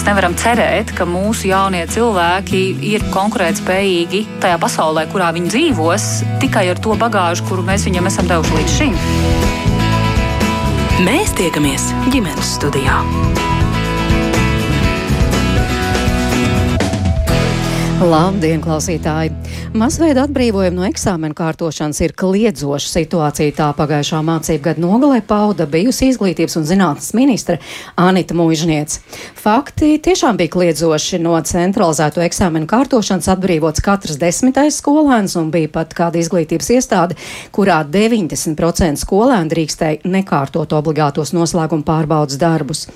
mēs nevaram cerēt, ka mūsu jaunie cilvēki ir konkurētspējīgi tajā pasaulē, kurā viņi dzīvos, tikai ar to bagāžu, kuru mēs viņam esam devuši līdz šim. Mēs tiekamies ģimenes studijā. Labdien, klausītāji! Masveida atbrīvojumi no eksāmenu kārtošanas ir kliedzoša situācija. Tā pagājušā mācību gada nogalē pauda bijusi izglītības un zinātnes ministra Anita Mūžniec. Fakti tiešām bija kliedzoši. No centralizēto eksāmenu kārtošanas atbrīvots katrs desmitais skolēns un bija pat kāda izglītības iestāde, kurā 90% skolēnu drīkstēja nekārtot obligātos noslēguma pārbaudas darbus.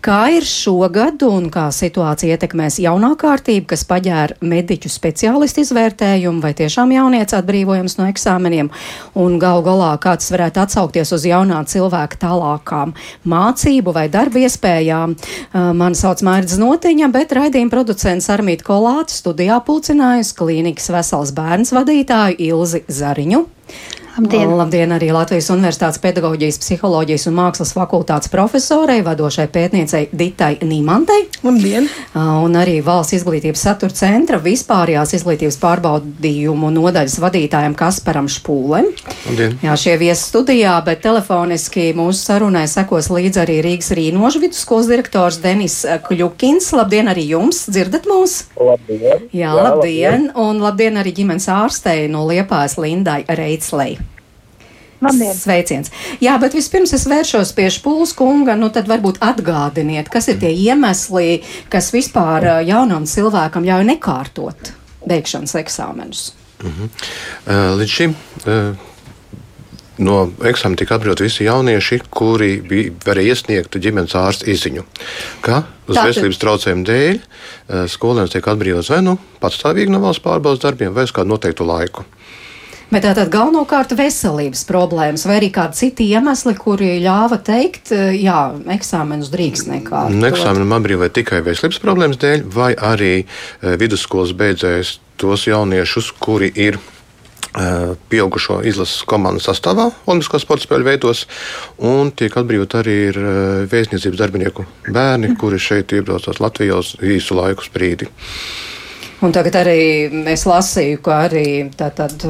Kā ir šogad un kā situācija ietekmēs jaunā kārtība, kas paģēra mediķu speciālistu izvērtējumu, vai tiešām jaunieci atbrīvojums no eksāmeniem, un gal galā kā tas varētu atsaukties uz jaunā cilvēka tālākām mācību vai darba iespējām. Mani sauc Mērķis Notiņa, bet raidījuma producents Armīti Kolāte studijā pulcinājusi klīnikas vesels bērns vadītāju Ilzi Zariņu. Labdien. Labdien arī Latvijas Universitātes pedagoģijas, psiholoģijas un mākslas fakultātes profesorei, vadošai pētniecei Ditai Nīmantei. Labdien! Un arī Valsts izglītības satura centra vispārējās izglītības pārbaudījumu nodaļas vadītājam Kasparam Špūlem. Labdien. Jā, šie viesi studijā, bet telefoniski mūsu sarunai sekos līdz arī Rīgas Rīnožu vidusskolas direktors Denis Kļukins. Labdien arī jums! Dzirdat mūs? Labdien! Jā, labdien! Un labdien arī ģimenes ārstei no Liepājas Lindai Reitslei. Labdien. Sveiciens. Jā, bet vispirms es vēršos pie Špūles kunga. Nu, tad varbūt atgādiniet, kas ir tie iemesli, kas vispār jaunam cilvēkam ļauj nekārtot beigšanas eksāmenus. Uh, Līdz šim no eksāmena tika atbrīvoti visi jaunieši, kuri bija, varēja iesniegt ģimenes ārsta izziņu, ka uz Tātad- veselības traucējumu dēļ skolēns tiek atbrīvots vai nu patstāvīgi no valsts pārbaudas darbiem, vai uz kādu noteiktu laiku. Bet tātad galvenokārt veselības problēmas vai arī kādi citi iemesli, kuri ļāva teikt, ā, jā, eksāmenus drīkst nekārtot. Eksāmenam atbrīvoja tikai veselības problēmas dēļ, vai arī uh, vidusskolas beidzējs tos jauniešus, kuri ir uh, pieaugušo izlases komandas sastāvā Olimpiskā sporta spēļu veidos, un tiek atbrīvot arī ir, vēstniecības darbinieku bērni, kuri šeit iebraucās Latvijā uz īsu laiku sprīdi. Un tagad arī es lasīju, ka arī tātad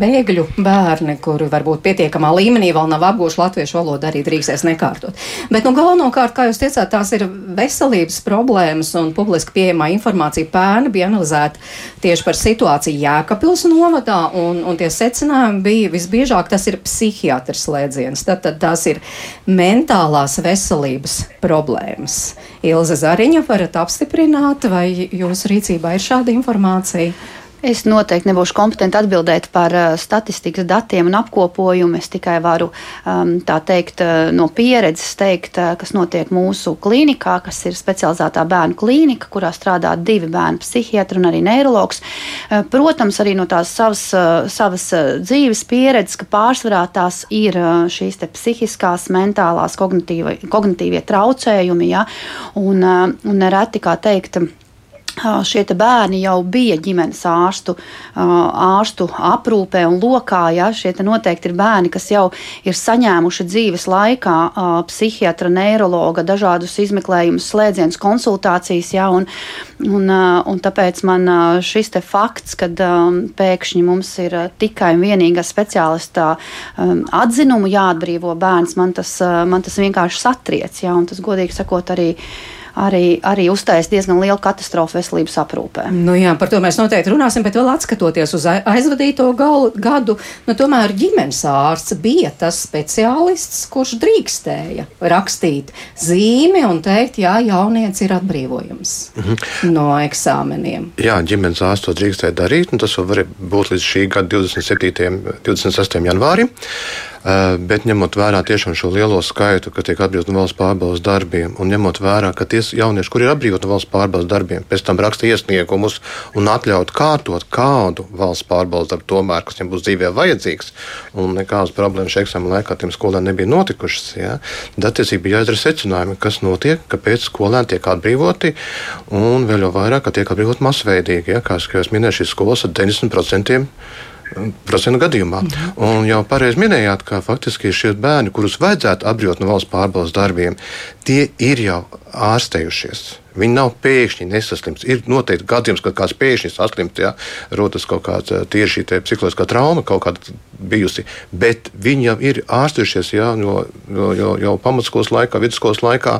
bēgļu bērni, kuri varbūt pietiekamā līmenī vēl nav apguvuši latviešu valodu, arī drīkstēs nekārtot. Bet, nu, galvenokārt, kā jūs teicāt, tās ir veselības problēmas un publiski pieejamā informācija pērni bija analizēta tieši par situāciju Jēkabils novadā, un, un tie secinājumi bija visbiežāk tas ir psihiatrs slēdziens, tad, tad tās ir mentālās veselības problēmas. Ilze Zariņa varat apstiprināt, vai jūsu rīcībā ir šāda informācija? Es noteikti nebūšu kompetenti atbildēt par uh, statistikas datiem un apkopojumu. Es tikai varu um, tā teikt, uh, no pieredzes teikt, uh, kas notiek mūsu klīnikā, kas ir specializētā bērnu klīnika, kurā strādā divi bērnu psihiatri un arī neiroloģis. Protams, arī no tās savas, savas dzīves pieredzes, ka pārsvarā tās ir šīs psihiskās, mentālās, kognitīvie, traucējumi. Ja? Un, un nereti, kā teikt, Šie bērni jau bija ģimenes ārstu, ārstu aprūpē un lokā. Ja? Šie te noteikti ir bērni, kas jau ir saņēmuši dzīves laikā psihiatra, neiroloģa, dažādus izmeklējumus, slēdzienus, konsultācijas. Ja? Un, un, un tāpēc man šis fakts, ka pēkšņi mums ir tikai un vienīgā speciālistā ā, atzinumu jāatbrīvo bērns, man tas, man tas vienkārši satriec. Ja? Un tas, godīgi sakot, arī arī, arī uztaisīt diezgan lielu katastrofu veselības aprūpē. Nu jā, par to mēs noteikti runāsim, bet vēl atskatoties uz ai- aizvadīto gal, gadu, nu tomēr ģimenes ārsts bija tas speciālists, kurš drīkstēja rakstīt zīmi un teikt, jā, jaunieci ir atbrīvojums Mhm. no eksāmeniem. Jā, ģimenes ārsts to drīkstēja darīt, un tas var būt līdz šī gada 27. un 26. janvārim. Uh, Bet ņemot vērā tiešām šo lielo skaitu, ka tiek atbrīvot no valsts pārbaudas darbiem, un ņemot vērā, ka tie jaunieši, kuri ir atbrīvoti no valsts pārbaudas darbiem, pēc tam raksta iesniegumus un atļaut kārtot kādu valsts pārbaudas darbu, tomēr, kas viņam būs dzīvē vajadzīgs, un nekādas problēmas šajā eksāmena laikā tiem skolēniem nebija notikušas. Ja? Tad attiecīgi bija jāizdara secinājumi, kas notiek, kāpēc skolēni tiek atbrīvoti, un vēl jau vairāk, ka tiek atbrīvoti masveidīgi. Ja? Kā jau es minēju, šīs skolas ar 90% procentu gadījumā. Un jau pareizi minējāt, ka faktiski šie bērni, kurus vajadzētu atbrīvot no valsts pārbaudas darbiem, tie ir jau ārstējušies. Viņi nav pēkšņi nesaslimts. Ir noteikti gadījums, kad kāds pēkšņi saslimst, ja rodas kaut kāda tieši psiholoģiskā trauma, kaut kāda bijusi. Bet viņi jau ir ārstējušies ja, jau, jau, jau pamatskolas laikā, vidusskolas laikā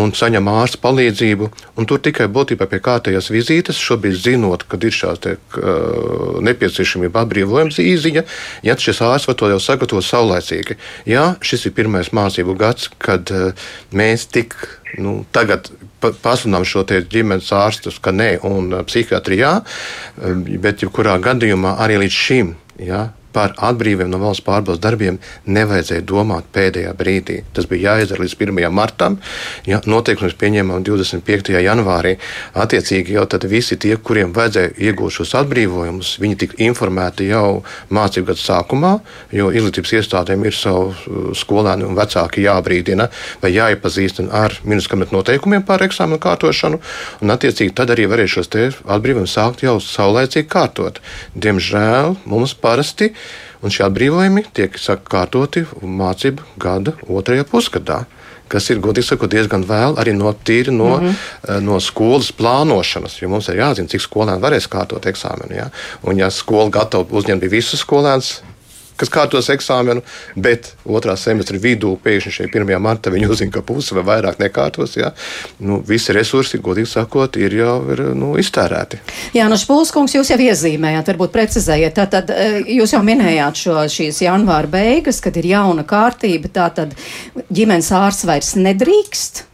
un saņem ārsta palīdzību. Un tur tikai būtībā pie kārtējās vizītes, šobrīd zinot, kad ir šāds uh, nepieciešamība atbrīvojums īziņa, ja šis ārsts var to jau sagatavot saulēcīgi. Jā, šis ir pirmais mācību gads, kad uh, mēs tik nu, tagad pasludinām šo ģimenes ārstus, ka nē, un psihiatrijā, bet jebkurā gadījumā arī līdz šim. Ja, par atbrīvojumu no valsts pārbaudas darbiem nevajadzēja domāt pēdējā brīdī. Tas bija jāizdara līdz 1. martam. Ja, noteikums pieņēmām 25. janvārī. Attiecīgi jau tad visi tie, kuriem vajadzēja iegūt šos atbrīvojumus, viņi tika informēti jau mācību gadu sākumā, jo izglītības iestādēm ir savu uh, skolēnu un vecāki jābrīdina vai jāiepazīstina ar minuskametu noteikumiem par eksāmenu kārtošanu, un attiecīgi tad arī varēja šos atbrīvojumus sākt jau saulēcīgi kārtot. Diemžēl mums parasti Un šie atbrīvojumi tiek sakārtoti mācību gada otrajā pusgadā kas ir godīgi sakot, diezgan vēl arī no tīri no, mm -hmm. no skolas plānošanas. Jo mums ir jāzina, cik skolēni varēs kārtot eksāmenu. Ja? Un, ja skola gatava uzņemt visus skolēnus, kas kārtos eksāmenu, bet otrā semestra vidū pēkšņi šeit 1. martā viņi uzzina, ka puse vai vairāk nekārtos. Ja? Nu, visi resursi, godīgi sakot, ir jau ir, nu, iztērēti. Jā, nu, Špulskungs, jūs jau iezīmējāt, varbūt precizējiet. Tātad eh, jūs jau minējāt šo, šīs janvāra beigas, kad ir jauna kārtība, tātad ģimenes ārsts vairs nedrīkst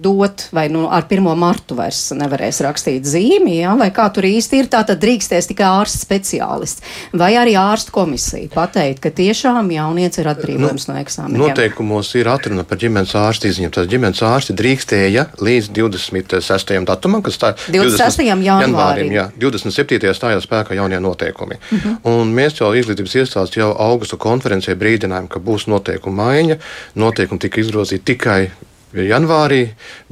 dot, vai nu, ar 1. martu vairs nevarēs rakstīt zīmi, ja, vai kā tur īsti ir. Tā tad drīkstēs tikai ārsts speciālists, vai arī ārstu komisija pateikt, ka tiešām jaunieci ir atbrīvojums nu, no eksāmeniem. Noteikumos ir atruna par ģimenes ārstu izņem. Tas ģimenes ārsti drīkstēja līdz 26. datumam, kas tā 26. janvārim. Jā, 27. stājās spēkā jaunie noteikumi. Uh mhm. -huh. Un mēs jau izglītības iestādes jau augusta konferencē brīdinājām, ka būs noteikuma maiņa. Noteikumi tika izgrozīti tikai janvārī,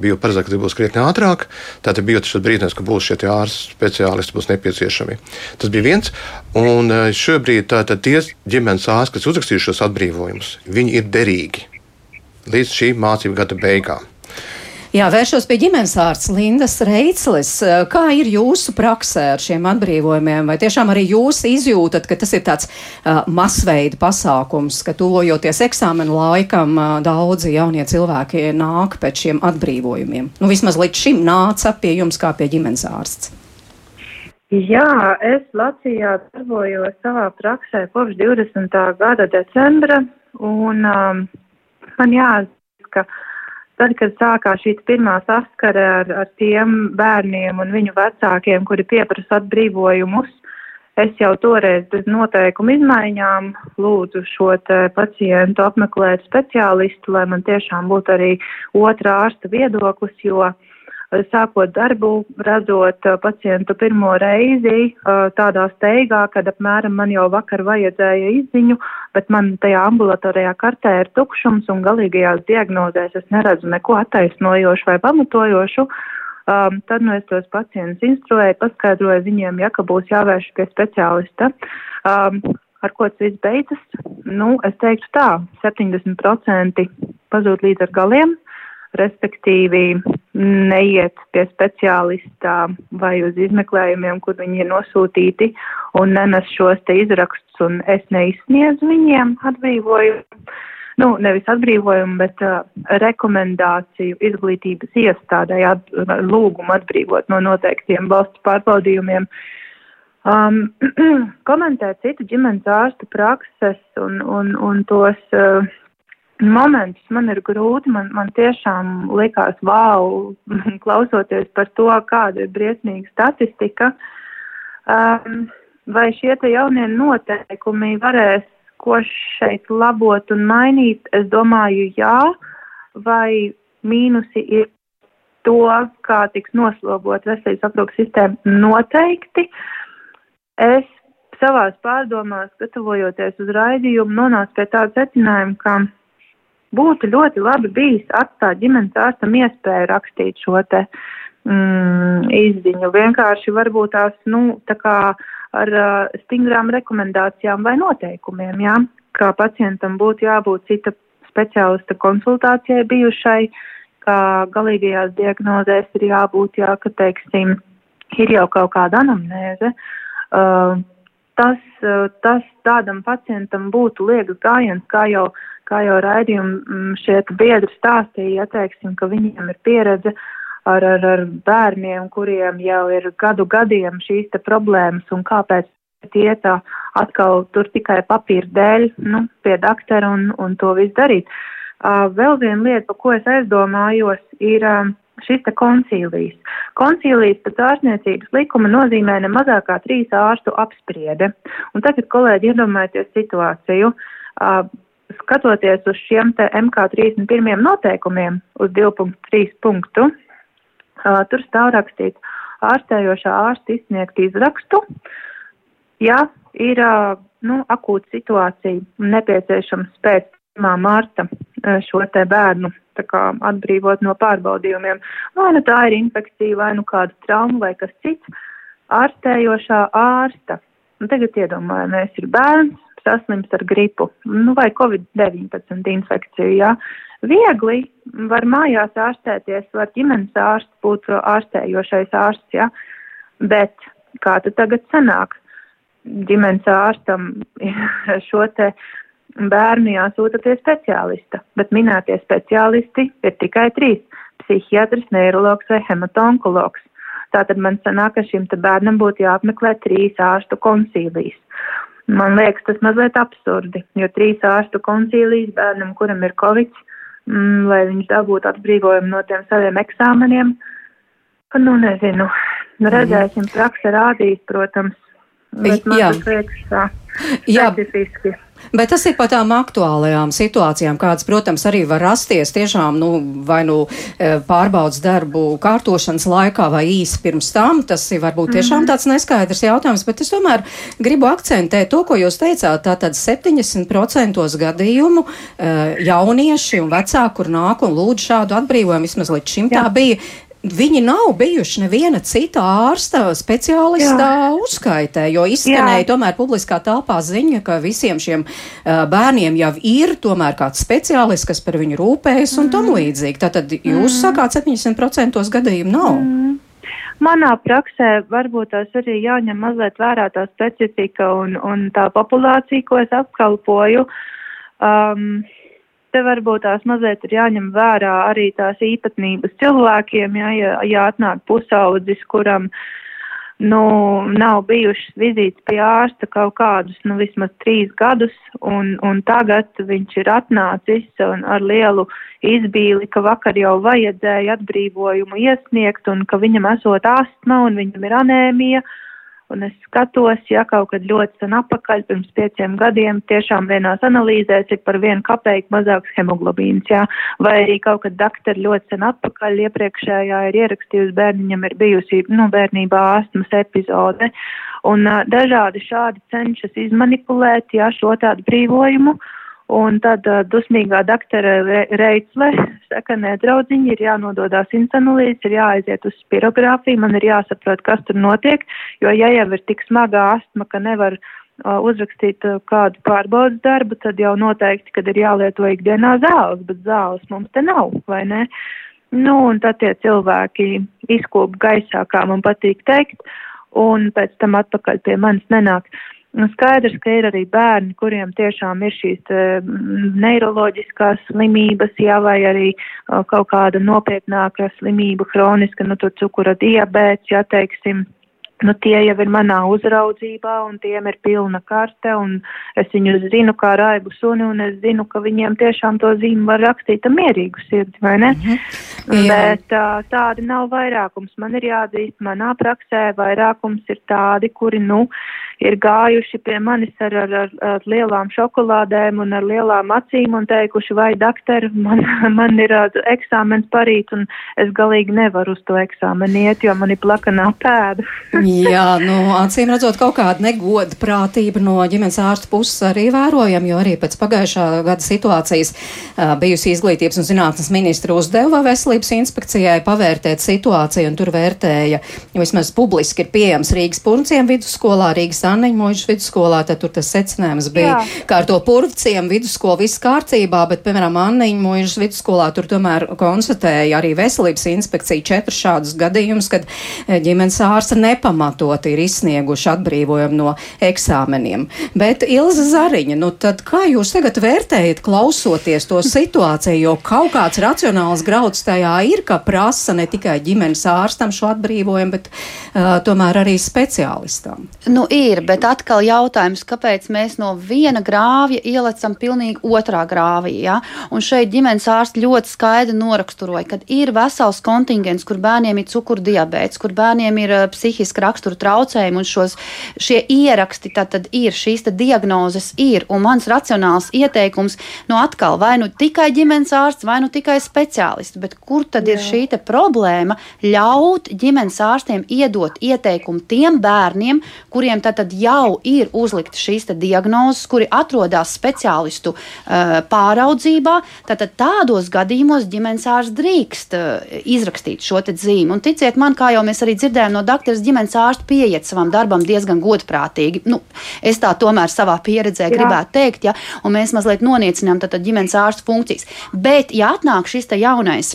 bija paredzēts, ka būs krietni ātrāk. Tātad bija šis brīdis, ka būs šie ārsti speciālisti būs nepieciešami. Tas bija viens. Un e, šobrīd tātad tie ģimenes ārsti, kas uzrakstījušos atbrīvojumus, viņi ir derīgi līdz šī mācību gada beigām. Jā, vēršos pie ģimenes ārsts Lindas Reitsles. Kā ir jūsu praksē ar šiem atbrīvojumiem? Vai tiešām arī jūs izjūtat, ka tas ir tāds uh, masveida pasākums, ka tuvojoties eksāmenu laikam, uh, daudzi jaunie cilvēki nāk pēc šiem atbrīvojumiem? Nu, vismaz līdz šim nāca pie jums kā pie ģimenes ārsts. Jā, es Latvijā darbojos savā praksē kopš 20. gada decembra, un um, man jāatzīst, ka Tad, kad sākās šī pirmā saskare ar, ar tiem bērniem un viņu vecākiem, kuri pieprasa atbrīvojumus, es jau toreiz bez noteikumu izmaiņām lūdzu šo pacientu apmeklēt speciālistu, lai man tiešām būtu arī otrā ārsta viedoklis, jo sākot darbu, redzot uh, pacientu pirmo reizi uh, tādā steigā, kad apmēram man jau vakar vajadzēja izziņu, bet man tajā ambulatorijā kartē ir tukšums un galīgajās diagnozēs es neredzu neko attaisnojošu vai pamatojošu. Um, tad nu es tos pacientus instruēju, paskaidroju viņiem, ja ka būs jāvērš pie speciālista. Um, ar ko tas viss beidzas? Nu, es teiktu tā, 70% pazūd līdz ar galiem, respektīvi neiet pie speciālistā vai uz izmeklējumiem, kur viņi ir nosūtīti un nenes šos te izrakstus un es neizsniedzu viņiem atbrīvojumu. Nu, nevis atbrīvojumu, bet uh, rekomendāciju izglītības iestādē at, lūgumu atbrīvot no noteiktiem valsts pārbaudījumiem. Um, komentēt citu ģimenes ārstu prakses un, un, un tos uh, momentus man ir grūti. Man, man tiešām likās, wow, klausoties par to, kāda ir briesmīga statistika. Um, vai šie jaunie noteikumi varēs ko šeit labot un mainīt? Es domāju, jā, vai mīnusi ir to, kā tiks noslogot veselības aprūpas sistēma noteikti. Es savās pārdomās, gatavojoties uz raidījumu, nonācu pie tāda secinājuma, ka būtu ļoti labi bijis atstāt ģimenes ārstam iespēju rakstīt šo te mm, izziņu. Vienkārši varbūt tās, nu, tā kā ar uh, stingrām rekomendācijām vai noteikumiem, jā, kā pacientam būtu jābūt cita speciālista konsultācijai bijušai, ka galīgajās diagnozēs ir jābūt, jā, ka, teiksim, ir jau kaut kāda anamnēze. Uh, tas, uh, tas tādam pacientam būtu liekas gājiens, kā jau, kā jau raidījumi šie biedri stāstīja, ja teiksim, ka viņiem ir pieredze ar, ar, ar bērniem, kuriem jau ir gadu gadiem šīs te problēmas un kāpēc tie tā atkal tur tikai papīra dēļ, nu, pie doktora un, un to visu darīt. Uh, vēl viena lieta, par ko es aizdomājos, ir uh, šis te koncīlijas. Koncīlijas pēc ārstniecības likuma nozīmē ne mazāk kā trīs ārstu apspriede. Un tagad, kolēģi, iedomājieties situāciju. Uh, skatoties uz šiem te MK31 noteikumiem, uz 2.3 punktu, uh, tur stāv rakstīts ārstējošā ārsta izsniegt izrakstu, ja ir uh, nu, akūta situācija un nepieciešams pēc 1. mārta šo te bērnu kā, atbrīvot no pārbaudījumiem. Vai nu tā ir infekcija, vai nu kāda trauma, vai kas cits. Ārstējošā ārsta. Un tagad iedomājamies, ir bērns, saslims ar gripu nu, vai covid-19 infekciju. Jā. Viegli var mājās ārstēties, var ģimenes ārsts būt ārstējošais ārsts, jā. bet kā tad tagad sanāk? Ģimenes ārstam šo te bērnu jāsūta pie speciālista, bet minētie speciālisti ir tikai trīs - psihiatrs, neiroloģis vai hematonkologs. Tātad man sanāk, ka šim bērnam būtu jāapmeklē trīs ārstu koncīlijas. Man liekas, tas mazliet absurdi, jo trīs ārstu koncīlijas bērnam, kuram ir covid, mm, lai viņš dabūtu atbrīvojumu no tiem saviem eksāmeniem, nu nezinu, nu, redzēsim, praksa rādīs, protams, bet man tas liekas tā specifiski. Bet tas ir par tām aktuālajām situācijām, kādas, protams, arī var rasties tiešām, nu, vai nu e, pārbaudas darbu kārtošanas laikā vai īsi pirms tam. Tas ir varbūt tiešām mhm. tāds neskaidrs jautājums, bet es tomēr gribu akcentēt to, ko jūs teicāt. Tātad 70% gadījumu e, jaunieši un vecāki, kur nāk un lūdz šādu atbrīvojumu, vismaz līdz šim Jā. tā bija, Viņi nav bijuši neviena cita ārsta speciālistā Jā. uzskaitē, jo izskanēja Jā. tomēr publiskā telpā ziņa, ka visiem šiem uh, bērniem jau ir tomēr kāds speciālists, kas par viņu rūpējas un mm. tam līdzīgi. Tātad jūs mm. sakāt 70% gadījumu nav. Mm. Manā praksē varbūt tās arī jāņem mazliet vērā tā specifika un, un tā populācija, ko es apkalpoju. Um, te varbūt tās mazliet ir jāņem vērā arī tās īpatnības cilvēkiem, ja, ja, ja atnāk pusaudzis, kuram, nu, nav bijušas vizītes pie ārsta kaut kādus, nu, vismaz trīs gadus, un, un tagad viņš ir atnācis un ar lielu izbīli, ka vakar jau vajadzēja atbrīvojumu iesniegt, un ka viņam esot astma un viņam ir anēmija, Un es skatos, ja kaut kad ļoti sen apakaļ, pirms pieciem gadiem, tiešām vienās analīzēs ir par vienu kapeiku mazāks hemoglobīns, jā, vai arī kaut kad doktori ļoti sen atpakaļ iepriekšējā ir ierakstījusi bērniņam ir bijusi, nu, bērnībā astmas epizode. Un uh, dažādi šādi cenšas izmanipulēt, jā, šo tādu brīvojumu. Uh, Un tad uh, dusmīgā doktora Reitzle saka, nedraudziņi, ir jānododās instanulīts, ir jāaiziet uz spirogrāfiju, man ir jāsaprot, kas tur notiek, jo ja jau ir tik smagā astma, ka nevar uh, uzrakstīt uh, kādu pārbaudas darbu, tad jau noteikti, kad ir jālieto ikdienā zāles, bet zāles mums te nav, vai ne? Nu, un tad tie cilvēki izkop gaisā, kā man patīk teikt, un pēc tam atpakaļ pie manis nenāk. Uh, Nu, skaidrs, ka ir arī bērni, kuriem tiešām ir šīs neiroloģiskās slimības, jā, vai arī uh, kaut kāda nopietnāka slimība, kroniska, nu, tur cukura diabēts, jā, teiksim, nu, tie jau ir manā uzraudzībā, un tiem ir pilna karte, un es viņus zinu kā raibu suni, un es zinu, ka viņiem tiešām to zīmi var rakstīt ar mierīgu sirdi, vai ne? Mm -hmm. Bet tā, tādi nav vairākums. Man ir jāatzīst, manā praksē vairākums ir tādi, kuri, nu, ir gājuši pie manis ar, ar, ar, ar lielām šokolādēm un ar lielām acīm un teikuši, vai doktor, man, man ir eksāmens parīt, un es galīgi nevaru uz to eksāmenu iet, jo man ir plakanā pēda. Jā, nu, acīm redzot, kaut kāda negoda prātība no ģimenes ārsta puses arī vērojama, jo arī pēc pagājušā gada situācijas bijusi izglītības un zinātnes ministra uzdeva veselības inspekcijai pavērtēt situāciju, un tur vērtēja, ja vismaz publiski ir pieejams Rīgas Purnciem vidusskolā, Rīgas Mūžas vidusskolā, tad tur tas secinājums bija, Jā. ka ar to purvciem vidusskolu viss kārtībā, bet, piemēram, Mūžas vidusskolā tur tomēr konstatēja arī veselības inspekcija četrus šādus gadījumus, kad eh, ģimenes ārsta nepamatot ir izsnieguši atbrīvojumu no eksāmeniem. Bet Ilza Zariņa, nu tad kā jūs tagad vērtējat, klausoties to situāciju, jo kaut kāds racionāls grauds tajā ir, ka prasa ne tikai ģimenes ārstam šo atbrīvojumu, bet uh, tomēr arī speciālistam? Nu, ir, bet atkal jautājums, kāpēc mēs no viena grāvja ielecam pilnīgi otrā grāvī. Ja? Un šeit ģimenes ārsts ļoti skaidri noraksturoja, ka ir vesels kontingents, kur bērniem ir cukurdiabēts, kur bērniem ir uh, psihiska rakstura traucējumi, un šos, šie ieraksti tad, tad ir, šīs diagnozes ir. Un mans racionāls ieteikums, nu atkal, vai nu tikai ģimenes ārsts, vai nu tikai speciālists, bet kur tad Jā. ir šī problēma ļaut ģimenes ārstiem iedot ieteikumu tiem bērniem, kuriem tad jau ir uzlikta šīs diagnozes, kuri atrodas speciālistu uh, pāraudzībā. Tātad tādos gadījumos ģimenes ārsts drīkst uh, izrakstīt šo zīmi. Un ticiet man, kā jau mēs arī dzirdējām no doktora, ģimenes ārsts pieiet savam darbam diezgan godprātīgi. Nu, es tā tomēr savā pieredzē Jā. gribētu teikt, ja, un mēs mazliet noniecinām ģimenes ārsta funkcijas. Bet, ja atnāk šis jaunais,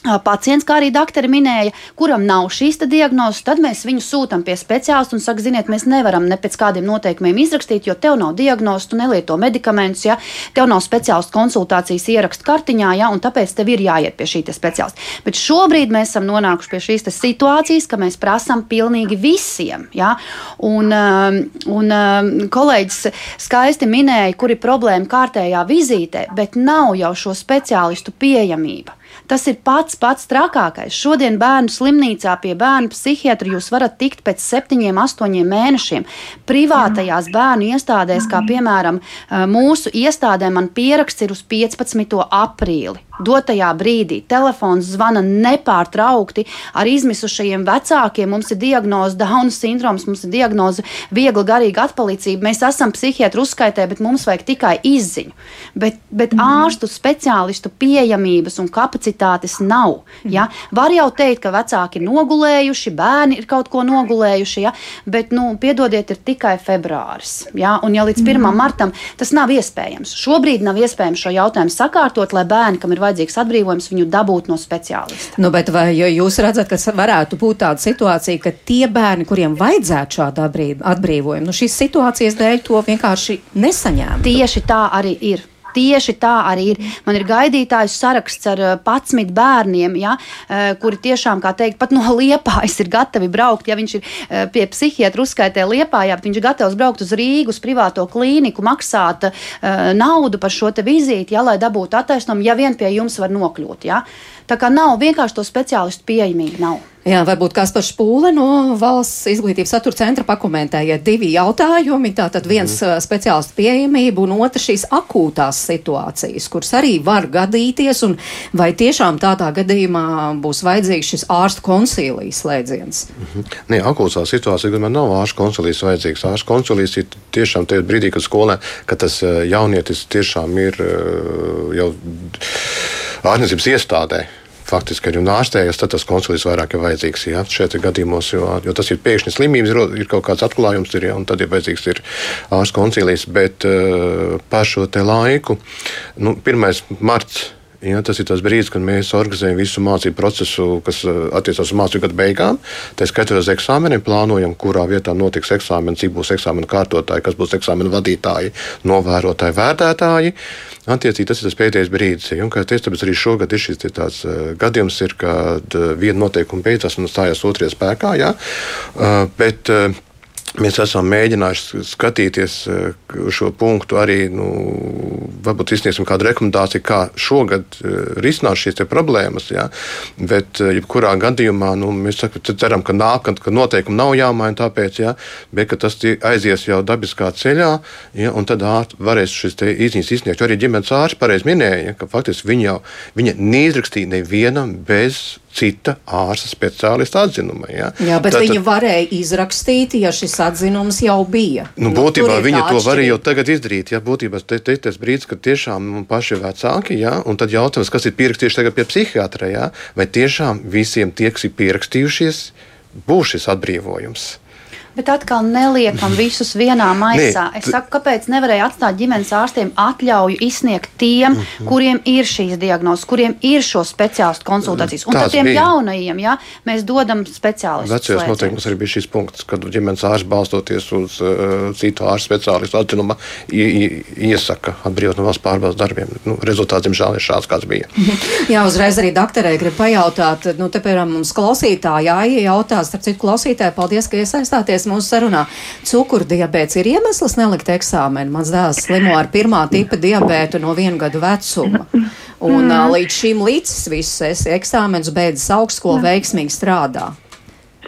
Pacients, kā arī doktori minēja, kuram nav šīs diagnozes, tad mēs viņu sūtām pie speciālista un sakām, ziniet, mēs nevaram ne pēc kādiem noteikumiem izrakstīt, jo tev nav diagnozes, tu nelieto medikamentus, ja tev nav speciālistu konsultācijas ierakstu kartiņā, ja, un tāpēc tev ir jāiet pie šī speciālista. Bet šobrīd mēs esam nonākuši pie šīs situācijas, ka mēs prasām pilnīgi visiem. Ja, un, un kolēģis skaisti minēja, kur ir problēma kārtējā vizītē, bet nav jau šo speciālistu pieejamība. Tas ir pats pats trakākais. Šodien bērnu slimnīcā pie bērnu psihiatra jūs varat tikt pēc septiņiem, astoņiem mēnešiem. Privātajās bērnu iestādēs, kā piemēram mūsu iestādē, man pieraksts ir uz 15. aprīli dotajā brīdī. Telefons zvana nepārtraukti ar izmisušajiem vecākiem. Mums ir diagnoze Dauna sindroms, mums ir diagnoze viegla garīga atpalicība. Mēs esam psihiatru uzskaitē, bet mums vajag tikai izziņu. Bet, bet mm. ārstu speciālistu pieejamības un kapacitātes nav. Mm. Ja? Var jau teikt, ka vecāki ir nogulējuši, bērni ir kaut ko nogulējuši, ja? bet, nu, piedodiet, ir tikai februāris. Ja? Un ja līdz 1. Mm. martam tas nav iespējams. Šobrīd nav iespējams šo jautājumu sakārtot, lai bērni, kam ir vajadzīgs, atbrīvojums, viņu dabūt no speciālista. Nu, bet vai jūs redzat, ka varētu būt tāda situācija, ka tie bērni, kuriem vajadzētu šādu atbrīvojumu, nu, šīs situācijas dēļ to vienkārši nesaņēma? Tieši tā arī ir. Tieši tā arī ir. Man ir gaidītājs saraksts ar 11 eh, bērniem, ja, eh, kuri tiešām, kā teikt, pat no liepājas ir gatavi braukt. Ja viņš ir eh, pie psihiatra uzskaitē liepājā, bet viņš ir gatavs braukt uz Rīgu, uz privāto klīniku, maksāt uh, naudu par šo vizīti, ja, lai dabūtu attaisnojumu, ja vien pie jums var nokļūt. Ja. Tā kā nav vienkārši to speciālistu pieejamība. Nav. Jā, varbūt kāds par spūle no valsts izglītības satura centra pakomentēja divi jautājumi. Tātad viens mm. speciālistu pieejamība un otrs šīs akūtās situācijas, kuras arī var gadīties, un vai tiešām tādā gadījumā būs vajadzīgs šis ārstu konsilijas slēdziens? Mm -hmm. Nē, akūtā situācija, kad man nav ārstu konsilijas vajadzīgs. Ārstu konsilijas ir tiešām tajā brīdī, kad skolē, kad tas jaunietis tiešām ir jau ārstniecības iestādē faktiski arī ārstējas, tad tas konsulīs vairāk ir vajadzīgs. Jā, šeit ir gadījumos, jo, jo tas ir pēkšņi slimības, ir, ir kaut kāds atklājums, ir, jā, un tad ir vajadzīgs ir ārsts konsulīs. Bet uh, par šo laiku, nu, 1. marts. Ja, tas ir tas brīdis, kad mēs organizējam visu mācību procesu, kas uh, attiecās uz mācību gadu beigām. Tā skaitā uz eksāmeniem, plānojam, kurā vietā notiks eksāmenis, cik būs eksāmena kārtotāji, kas būs eksāmena vadītāji, novērotāji, vērtētāji. Attiecīgi tas ir tas pēdējais brīdis. Ja, un, kā teicu, tāpēc arī šogad ir šis tāds uh, gadījums, ir, kad viena noteikuma beidzās un stājās otrajā spēkā. Ja, uh, bet, uh, Mēs esam mēģinājuši skatīties eh, uz šo punktu arī, nu, varbūt izsniegsim kādu rekomendāciju, kā šogad eh, risināt šīs problēmas. Ja? Bet, eh, jebkurā gadījumā, nu, mēs saka, ceram, ka nākamā ka noteikumi nav jāmaina, tāpēc, ja? bet tas aizies jau dabiskā ceļā, ja? un tad varēs šis izņas izsniegt. Arī ģimenes ārsts pareizi minēja, ja? ka faktiski viņa jau viņa neizrakstīja nevienam bez cita ārsta speciālista atzinuma. Ja? Jā, bet Tātad, viņa varēja izrakstīt, ja šis atzinums jau bija. Nu, būtībā nu, viņa to varēja jau tagad izdarīt. Ja? Būtībā tas ir tas brīdis, kad tiešām nu, paši vecāki, ja? un tad jautājums, kas ir pierakstījuši tagad pie psihiatra, ja? vai tiešām visiem tie, kas ir pierakstījušies, būs šis atbrīvojums. Bet atkal neliekam visus vienā maisā. Nē, es saku, kāpēc nevarēja atstāt ģimenes ārstiem atļauju izsniegt tiem, mm -hmm. kuriem ir šīs diagnozes, kuriem ir šo speciālistu konsultācijas. Un tad tiem bija. jaunajiem, ja mēs dodam speciālistus. Vecajos noteikumos arī bija šis punkts, kad ģimenes ārsts balstoties uz uh, citu ārstu speciālistu atzinuma iesaka atbrīvot no valsts pārbaudas darbiem. Nu, rezultāts, diemžēl, ir šāds, kāds bija. Jā, uzreiz arī doktorē grib pajautāt, nu, te, piemēram, mums klausītāji, jā, jautās, starp citu klausītāji, paldies, ka iesaistāties mūsu sarunā. Cukurdiabēts ir iemesls nelikt eksāmenu. Mans dēls slimo ar pirmā tipa diabētu no viena gada vecuma. Un mm. līdz šim līdzs viss esi eksāmenus beidzis augstskolu veiksmīgi strādā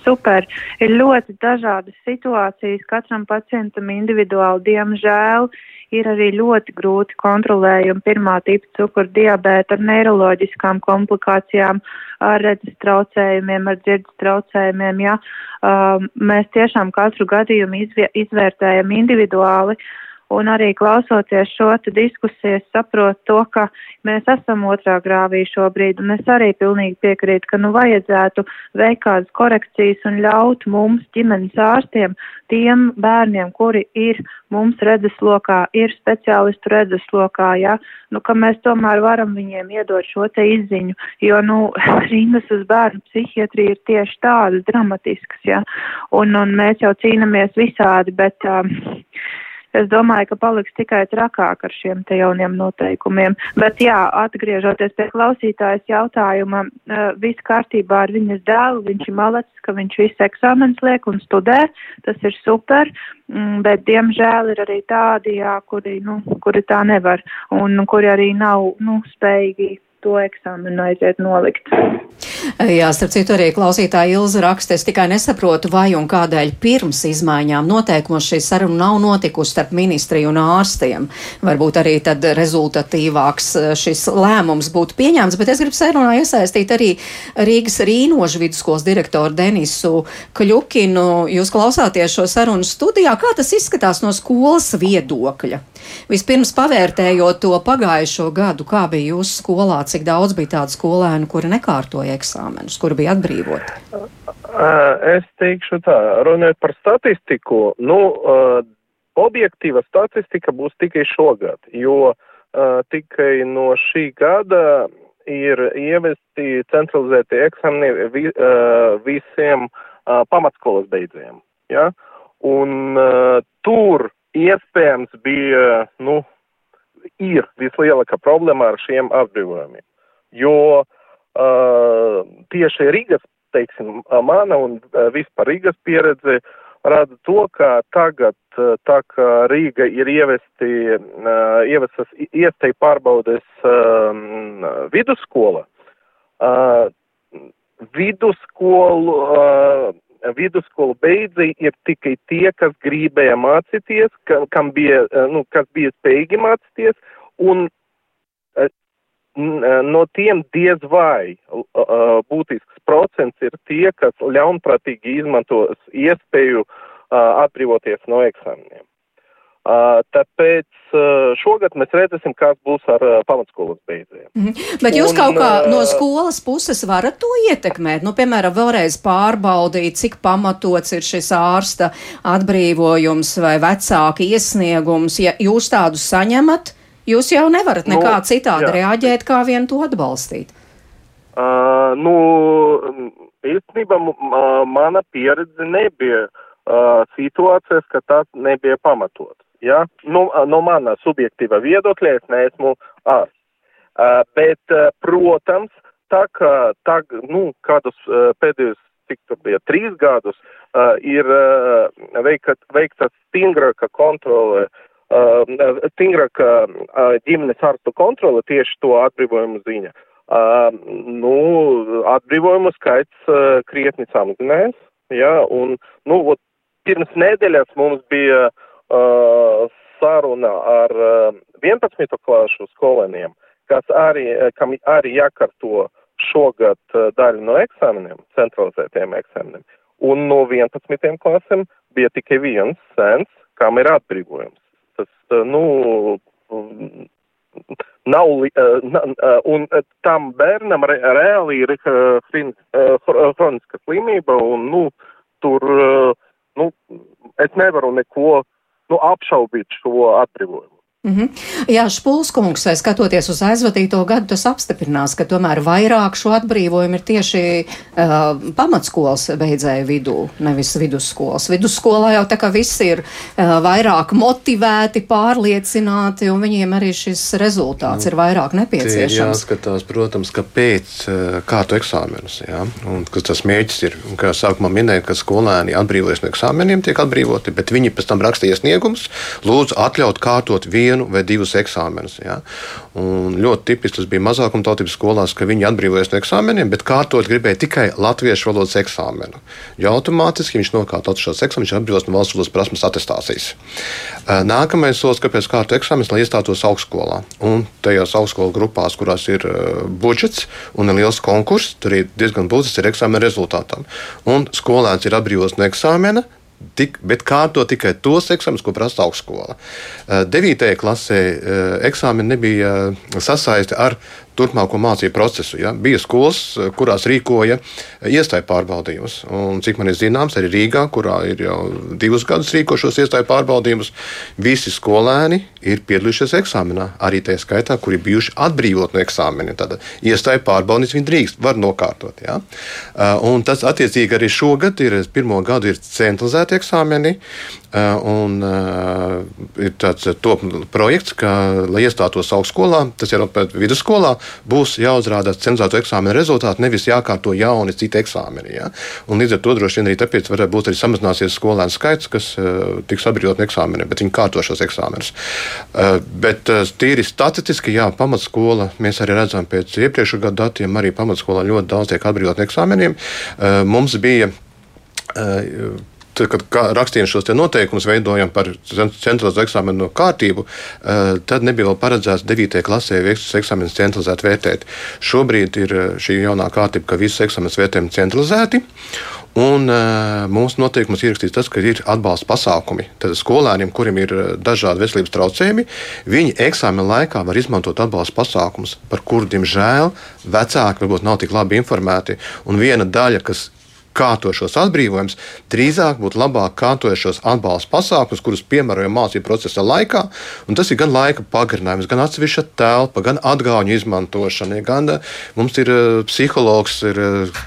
super. Ir ļoti dažādas situācijas, katram pacientam individuāli, diemžēl. Ir arī ļoti grūti kontrolējumi pirmā tipa cukuru diabēta ar neiroloģiskām komplikācijām, ar redzes traucējumiem, ar dzirdes traucējumiem. Ja. Um, mēs tiešām katru gadījumu izvērtējam individuāli. Un arī klausoties šo diskusiju, es saprotu to, ka mēs esam otrā grāvī šobrīd, un es arī pilnīgi piekrītu, ka nu vajadzētu veikt kādas korekcijas un ļaut mums, ģimenes ārstiem, tiem bērniem, kuri ir mums redzeslokā, ir speciālistu redzeslokā, ja, nu, ka mēs tomēr varam viņiem iedot šo te izziņu, jo, nu, rindas uz bērnu psihiatriju ir tieši tādas dramatiskas, ja, un, un mēs jau cīnamies visādi, bet. Um, es domāju, ka paliks tikai trakāk ar šiem te jauniem noteikumiem. Bet jā, atgriežoties pie klausītājas jautājuma, uh, viss kārtībā ar viņas dēlu, viņš ir malacis, ka viņš visu eksāmenis liek un studē, tas ir super, mm, bet diemžēl ir arī tādi, jā, kuri, nu, kuri tā nevar un kuri arī nav, nu, spējīgi to eksāmenu aiziet nolikt. Jā, starp citu, arī klausītāja Ilza raksta, es tikai nesaprotu, vai un kādēļ pirms izmaiņām noteikumos šī saruna nav notikusi starp ministriju un ārstiem. Varbūt arī tad rezultatīvāks eh, šis lēmums būtu pieņemts, bet es gribu sarunā iesaistīt arī Rīgas Rīnožu vidusskolas direktoru Denisu Kļukinu. Jūs klausāties šo sarunu studijā, kā tas izskatās no skolas viedokļa? Vispirms pavērtējot to pagājušo gadu, kā bija jūsu skolā, cik daudz bija tādu skolēnu, kuri nekārtoja eksāmenus, kuri bija atbrīvoti? Es teikšu tā, runājot par statistiku, nu, objektīva statistika būs tikai šogad, jo tikai no šī gada ir ievesti centralizēti eksāmeni vi, visiem pamatskolas beidzējiem. Ja? Un tur iespējams bija, nu, ir vislielākā problēma ar šiem atbrīvojumiem. Jo uh, tieši Rīgas, teiksim, mana un vispār Rīgas pieredze rada to, ka tagad, tā kā Rīga ir ievesti, uh, ievestas iespēja pārbaudes uh, vidusskola, uh, vidusskolu uh, vidusskolu beidzēji ir tikai tie, kas gribēja mācīties, ka, kam bija, eh, nu, kas bija spējīgi mācīties, un eh, eh, no tiem diez vai būtisks procents ir tie, kas ļaunprātīgi izmantos iespēju atbrīvoties no eksāmeniem. Tāpēc šogad mēs redzēsim, kāds būs ar pamatskolas beidzējiem. -hmm. Bet jūs un, kaut kā no skolas puses varat to ietekmēt? Nu, piemēram, vēlreiz pārbaudīt, cik pamatots ir šis ārsta atbrīvojums vai vecāka iesniegums. Ja jūs tādu saņemat, jūs jau nevarat nekā nu, citādi jā. reaģēt, kā vien to atbalstīt. Uh, nu, īstenībā mana pieredze nebija uh, situācijas, ka tas nebija pamatots. Ja? Nu, no mana subjektīva viedokļa es neesmu ārsts. Uh, bet, uh, protams, tā kā tā, nu, kādus uh, pēdējos, cik tur bija, trīs gadus, uh, ir uh, veikta, veikta stingrāka kontrole, uh, stingrāka uh, ģimenes ārstu kontrole tieši to atbrīvojumu ziņa. Uh, nu, atbrīvojumu skaits uh, krietni samazinājās, ja, un, nu, ot, pirms nedēļas mums bija uh, saruna ar uh, 11. klašu skolēniem, kas arī, kam arī jākārto šogad daļa no eksāmeniem, centralizētiem eksāmeniem. Un no 11. klasēm bija tikai viens sens, kam ir atbrīvojums. Tas, uh, nu, nav, uh, un tam bērnam re, reāli ir hroniska slimība, un, nu, tur nu, es nevaru neko nu, apšaubīt šo atbrīvojumu. Mm -hmm. Jā, Špulskungs, skatoties uz aizvadīto gadu, tas apstiprinās, ka tomēr vairāk šo atbrīvojumu ir tieši uh, pamatskolas beidzēju vidū, nevis vidusskolas. Vidusskolā jau tā kā viss ir uh, vairāk motivēti, pārliecināti, un viņiem arī šis rezultāts nu, ir vairāk nepieciešams. Jāskatās, protams, ka pēc uh, kārtu eksāmenus, jā, un kas tas mērķis ir, un kā sākumā minēja, ka skolēni atbrīvojas no eksāmeniem, tiek atbrīvoti, bet viņi pēc tam raksta iesniegums, lūdzu atļaut kārtot vienu vienu vai divus eksāmenus. Ja? Un ļoti tipisks tas bija mazākumtautības skolās, ka viņi atbrīvojas no eksāmeniem, bet kārtot gribēja tikai latviešu valodas eksāmenu. Jo automātiski viņš nokārtot šos eksāmenus, viņš atbrīvos no valsts valodas prasmes attestācijas. Nākamais solis, kāpēc kārtot eksāmenus, lai iestātos augstskolā. Un tajās augstskolu grupās, kurās ir budžets un ir liels konkurss, tur ir diezgan būtisks eksāmena rezultātam. Un skolēns ir atbrīvots no eksāmena, tik, bet kārto tikai tos eksāmenus, ko prasa augstskola. 9. klasē eksāmeni nebija sasaisti ar turpmāko mācību procesu. Ja? Bija skolas, kurās rīkoja iestāju pārbaudījumus. Un, cik man ir zināms, arī Rīgā, kurā ir jau divus gadus rīkošos iestāju pārbaudījumus, visi skolēni ir piedalījušies eksāmenā. Arī tajā skaitā, kuri bijuši atbrīvot no eksāmeniem. Tad iestāju pārbaudījums viņi drīkst, var nokārtot. Ja? Un tas attiecīgi arī šogad ir pirmo gadu ir centralizēti eksāmeni. Un ir tāds top projekts, ka, lai iestātos augstskolā, tas ir vidusskolā, būs jāuzrāda cenzūrātu eksāmenu rezultāti, nevis jākārto jauni citi eksāmeni. Ja? Un līdz ar to droši vien arī tāpēc varētu būt arī samazināsies skolēnu skaits, kas uh, tiks atbrīvot no eksāmeniem, bet viņi kārto šos eksāmenus. Uh, bet uh, tīri statistiski, jā, pamatskola, mēs arī redzam pēc iepriekšējā gada datiem, arī pamatskolā ļoti daudz tiek atbrīvot no eksāmeniem. Uh, mums bija tad, kad rakstījām šos noteikumus, veidojam par centralizētu eksāmenu kārtību, eh, tad nebija vēl paredzēts 9. klasē visus eksāmenus centralizēt vērtēt. Šobrīd ir eh, šī jaunā kārtība, ka visus eksāmenus vērtējam centralizēti. Un uh, mūsu noteikumos ierakstīts tas, ka ir atbalsta pasākumi. Tad skolēniem, kuriem ir dažādi veselības traucējumi, viņi eksāmena laikā var izmantot atbalsta pasākumus, par kuriem, diemžēl, vecāki varbūt nav tik labi informēti. Un viena daļa, kas kārtošos atbrīvojumus, drīzāk būtu labāk kārtojušos atbalsta pasākumus, kurus piemērojam mācību procesa laikā. Tas ir gan laika pagarinājums, gan atsevišķa telpa, gan atgāņu izmantošana. Gan eh, mums ir eh, psihologs, ir eh,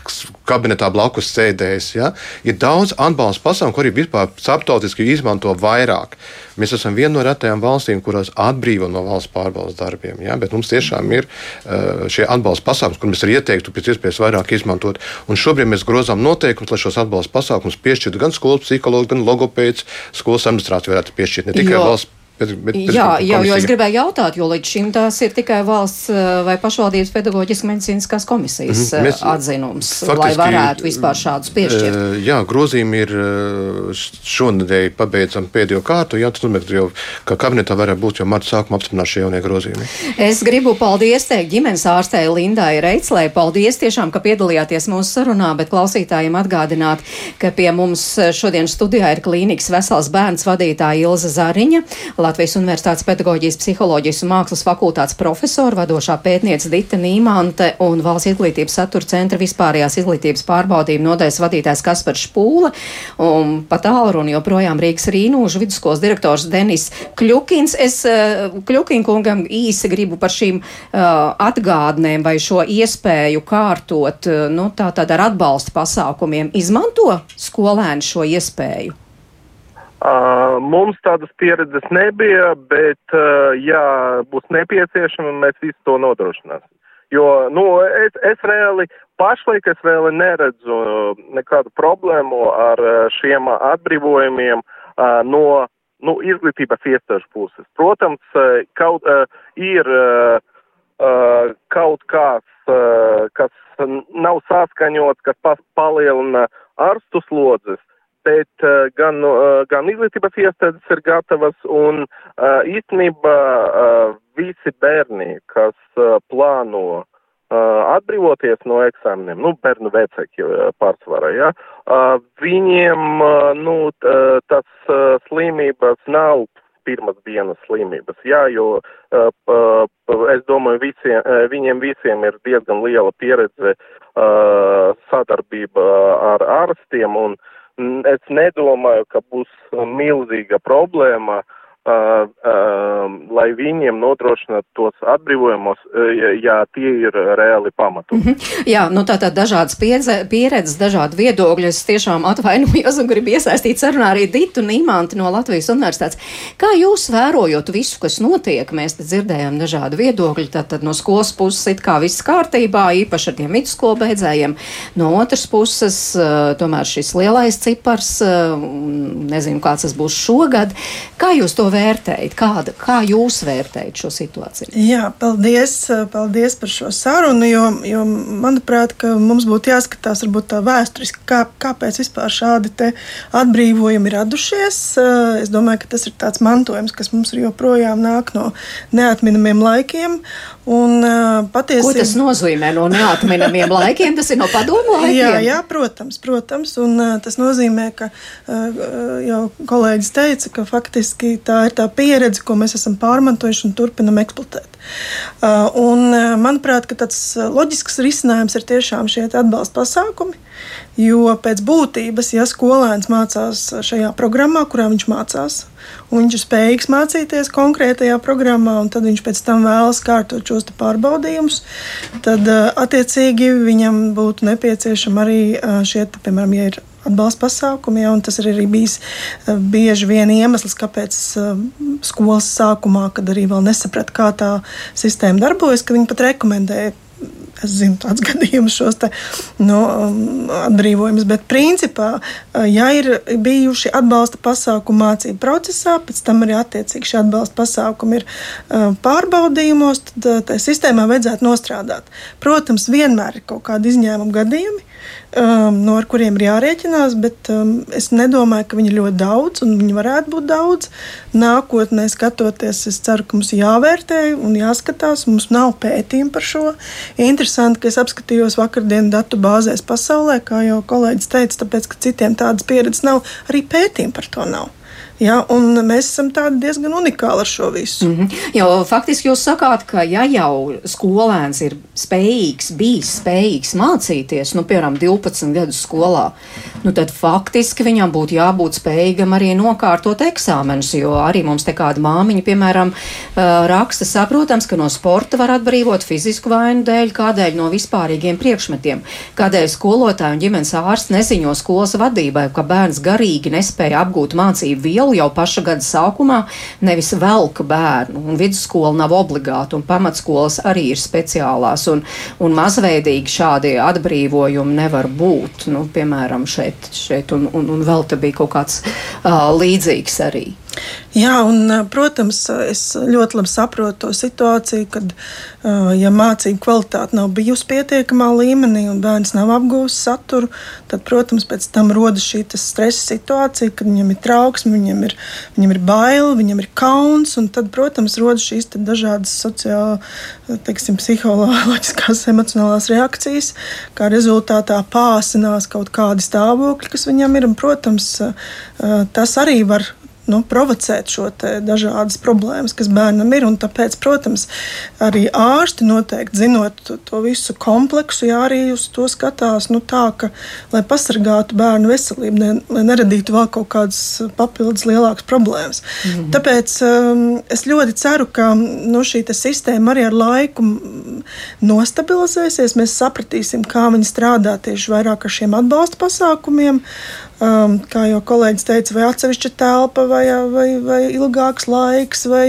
kabinetā blakus sēdējis. Ja? Ir daudz atbalsta pasākumu, kuri vispār starptautiski izmanto vairāk. Mēs esam viena no retajām valstīm, kurās atbrīvo no valsts pārbaudas darbiem. Ja? Bet mums tiešām ir uh, šie atbalsta pasākumi, kur mēs arī ieteiktu pēc iespējas vairāk izmantot. Un šobrīd mēs grozām noteikumus, lai šos atbalsta pasākumus piešķirtu gan skolas psihologs, gan logopēds, skolas administrācija varētu piešķirt ne tikai jo. valsts Bet, bet, Jā, jau, jo es gribēju jautāt, jo līdz šim tās ir tikai valsts eh, vai pašvaldības pedagoģiskas medicīniskās komisijas mm -hmm. Mēs, atzinums, faktiski, lai varētu vispār šādus piešķirt. Eh, jā, grozījumi ir šonadēļ pabeidzam pēdējo kārtu, jā, tas nozīmē, ka jau kā kabinetā varētu būt jau marta sākumā apstiprināt šie jaunie grozījumi. Es gribu paldies teikt ģimenes ārstei Lindai Reitslē, paldies tiešām, ka piedalījāties mūsu sarunā, bet klausītājiem atgādināt, ka pie mums šodien studijā ir klīnikas vesels bērns vadītāja Ilza Zariņa. Latvijas Universitātes pedagoģijas, psiholoģijas un mākslas fakultātes profesora, vadošā pētniece Dita Nīmante un Valsts izglītības satura centra vispārējās izglītības pārbaudījuma nodaļas vadītājs Kaspars Špūle un pat tālruni joprojām Rīgas Rīnūža vidusskolas direktors Denis Kļukins. Es uh, Kļukinkungam īsi gribu par šīm uh, atgādnēm vai šo iespēju kārtot, uh, nu, tā tad ar atbalsta pasākumiem izmanto skolēni šo iespēju. Uh, mums tādas pieredzes nebija, bet, uh, ja būs nepieciešama, mēs visu to nodrošināsim. Jo, nu, es, es reāli, pašlaik es vēl neredzu nekādu problēmu ar šiem atbrīvojumiem uh, no, nu, izglītības iestāžu puses. Protams, kaut ir kaut uh, kas nav saskaņots, kas palielina arstu slodzes, bet uh, gan, uh, gan izglītības iestādes ir gatavas un uh, īstenībā uh, visi bērni, kas uh, plāno uh, atbrīvoties no eksāmeniem, nu, bērnu vecāki pārsvarā, ja, viņiem, nu, tas slimības nav pirmas dienas slimības, jā, jo es domāju, visiem, viņiem visiem ir diezgan liela pieredze sadarbība ar ārstiem un uh, es nedomāju, ka būs milzīga problēma uh, Uh, lai viņiem nodrošinātu tos atbrīvojumus, uh, ja tie ir reāli pamatoti. Mm -hmm. Jā, nu tā tad dažādas pieredze, pieredzes, dažādi viedokļi. Es tiešām atvainojos un gribu iesaistīt sarunā arī Ditu Nīmanti no Latvijas universitātes. Kā jūs vērojot visu, kas notiek? Mēs te dzirdējām dažādu viedokļu, tātad no skolas puses it kā viss kārtībā, īpaši ar tiem vidusskolu beidzējiem. No otras puses, tomēr šis lielais cipars, nezinu, kāds tas būs šogad. Kā jūs to vērtējat? Kāda, kā jūs vērtējat šo situāciju? Jā, paldies, paldies par šo sarunu, jo, jo manuprāt, mums būtu jāskatās varbūt tā vēsturiski, kā, kāpēc vispār šādi atbrīvojumi ir radušies. Es domāju, ka tas ir tāds mantojums, kas mums joprojām nāk no neatminamiem laikiem. Un, patiesi, Ko tas nozīmē no neatminamiem laikiem? Tas ir no padomu laikiem. Jā, jā protams, protams. Un, tas nozīmē, ka jau kolēģis teica, ka faktiski tā ir tā pieredze, ko mēs esam pārmantojuši un turpinam eksploatēt. Un, manuprāt, tāds loģisks risinājums ir tiešām šie atbalsta pasākumi. Jo pēc būtības, ja skolēns mācās šajā programmā, kurā viņš mācās, un viņš ir spējīgs mācīties konkrētajā programmā, un tad viņš pēc tam vēlas kārtot šos pārbaudījumus, tad attiecīgi viņam būtu nepieciešama arī šie, piemēram, ja ir atbalsta pasākumi. Ja, tas ir arī bijis bieži vien iemesls, kāpēc skolas sākumā, kad arī vēl nesaprata, kā tā sistēma darbojas, ka viņi pat rekomendēja es zinu tādus gadījumus, šos te, no, um, atbrīvojumus. Bet, principā, uh, ja ir bijuši atbalsta pasākumi mācību procesā, pēc tam arī attiecīgi šie atbalsta pasākumi ir uh, pārbaudījumos, tad uh, tā sistēmā vajadzētu nostrādāt. Protams, vienmēr ir kaut kādi izņēmumi gadījumi um, no ar kuriem ir jārēķinās, bet um, es nedomāju, ka viņi ir ļoti daudz, un viņi varētu būt daudz. Nākotnē skatoties, es ceru, ka mums jāvērtē un jāskatās. Mums nav pētījumu par šo. Interesanti, ka es apskatījos vakardienas datu bāzēs pasaulē, kā jau kolēģis teica, tāpēc, ka citiem tādas pieredzes nav, arī pētījumu par to nav. Ja, mēs esam diezgan unikāli ar šo visu. Mm -hmm. Jo, faktiski jūs sakāt, ka ja jau skolēns ir spējīgs, bijis spējīgs mācīties, nu, piemēram, 12 gadus skolā, nu, tad faktiski viņam būtu jābūt spējīgam arī nokārtot eksāmenus. Jo arī mums te kāda māmiņa, piemēram, raksta, saprotams, ka no sporta var atbrīvot fizisku vainu dēļ, kādēļ no vispārīgiem priekšmetiem, kādēļ skolotāji un ģimenes ārsts neziņo skolas vadībai, ka bērns garīgi nespēja apgūt mācību vielu lielu jau paša gada sākumā, nevis velka bērnu. Un vidusskola nav obligāta, un pamatskolas arī ir speciālās, un, un mazveidīgi šādi atbrīvojumi nevar būt. Nu, piemēram, šeit, šeit un, un, un vēl te bija kaut kāds uh, līdzīgs arī. Jā, un, protams, es ļoti labi saprotu to situāciju, kad, ja mācību kvalitāte nav bijusi pietiekamā līmenī un bērns nav apgūlis saturu, tad, protams, pēc tam rodas šī stresa situācija, kad viņam ir trauksme, viņam ir, viņam ir bail, viņam ir kauns, un tad, protams, rodas šīs dažādas sociālās, psiholoģiskās, emocionālās reakcijas, kā rezultātā pāsinās kaut kādi stāvokļi, kas viņam ir, un, protams, tas arī var nu, provocēt šo dažādas problēmas, kas bērnam ir. Tāpēc, protams, arī ārsti noteikti zinot to, to visu kompleksu, jā, arī uz to skatās nu, tā, ka, lai pasargātu bērnu veselību, ne, lai neradītu vēl kaut kādas papildus lielākas problēmas. Mm -hmm. Tāpēc um, es ļoti ceru, ka nu, šī sistēma arī ar laiku nostabilizēsies. Mēs sapratīsim, kā viņi strādā tieši vairāk ar šiem atbalsta pasākumiem um, kā jau kolēģis teica, vai atsevišķa telpa, vai, vai, vai ilgāks laiks, vai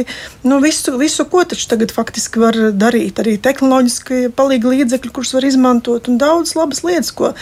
nu, visu, visu, ko taču tagad faktiski var darīt. Arī tehnoloģiski palīgi līdzekļi, kurus var izmantot, un daudz labas lietas, ko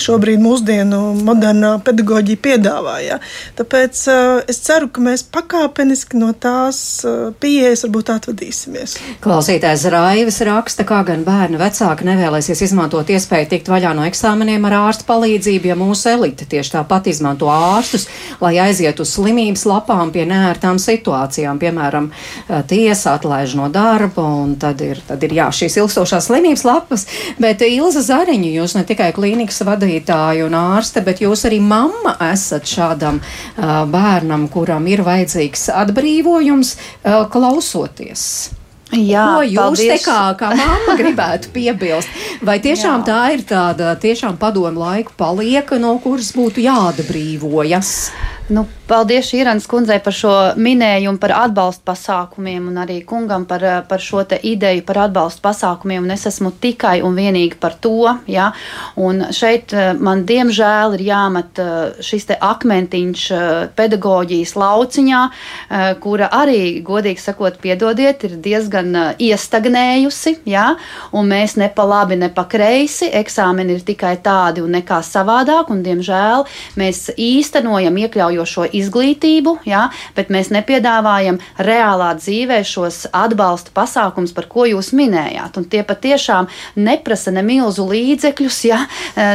šobrīd mūsdienu modernā pedagoģija piedāvā. Ja. Tāpēc uh, es ceru, ka mēs pakāpeniski no tās uh, pieejas varbūt atvadīsimies. Klausītājs Raivis raksta, kā gan bērnu vecāki nevēlēsies izmantot iespēju tikt vaļā no eksāmeniem ar ārstu palīdzību, ja mūsu elite tieši tā tāpat izmanto ārstus, lai aizietu uz slimības lapām pie nērtām situācijām. Piemēram, eh, tiesa atlaiž no darba, un tad ir, tad ir jā, šīs ilgstošās slimības lapas. Bet Ilza Zariņa, jūs ne tikai klīnikas vadītāja un ārste, bet jūs arī mamma esat šādam uh, bērnam, kuram ir vajadzīgs atbrīvojums, uh, klausoties. Jā, Ko jūs paldies. te kā, kā mamma gribētu piebilst? Vai tiešām Jā. tā ir tāda tiešām padomu laiku palieka, no kuras būtu jāatbrīvojas? Nu, paldies Šīrans kundzei par šo minējumu par atbalstu pasākumiem un arī kungam par, eh, par šo te ideju par atbalstu pasākumiem. Un es esmu tikai un vienīgi par to. Ja? Un šeit eh, man diemžēl ir jāmet eh, šis te akmentiņš pedagoģijas lauciņā, kura arī, godīgi sakot, piedodiet, ir diezgan iestagnējusi. Ja? Un mēs ne pa labi, ne pa kreisi. Eksāmeni ir tikai tādi un nekā savādāk. Un, diemžēl mēs īstenojam iekļaujot šo izglītību, jā, bet mēs nepiedāvājam reālā dzīvē šos atbalsta pasākums, par ko jūs minējāt. Un tie patiešām neprasa ne milzu līdzekļus, jā,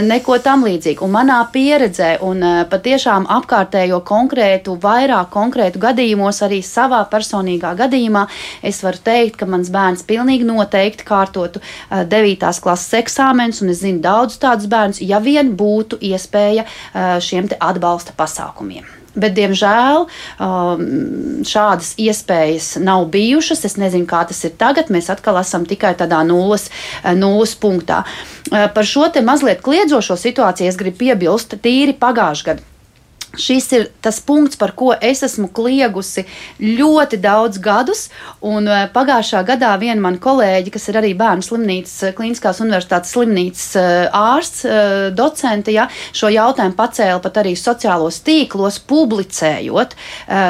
neko tam līdzīgu. Un manā pieredzē un patiešām apkārtējo konkrētu, vairāk konkrētu gadījumos, arī savā personīgā gadījumā, es varu teikt, ka mans bērns pilnīgi noteikti kārtotu 9. klases eksāmenus, un es zinu daudz tādus bērnus, ja vien būtu iespēja šiem atbalsta pasākumiem. Bet, diemžēl, šādas iespējas nav bijušas. Es nezinu, kā tas ir tagad. Mēs atkal esam tikai tādā nulles, nulles punktā. Par šo te mazliet kliedzošo situāciju es gribu piebilst tīri pagājušajā gadā. Šis ir tas punkts, par ko es esmu kliegusi ļoti daudz gadus. Un eh, pagājušā gadā viena mana kolēģe, kas ir arī bērnu slimnīcas, eh, Kliniskās universitātes slimnīcas eh, ārsts, docente, ja, šo jautājumu pacēla pat arī sociālos tīklos, publicējot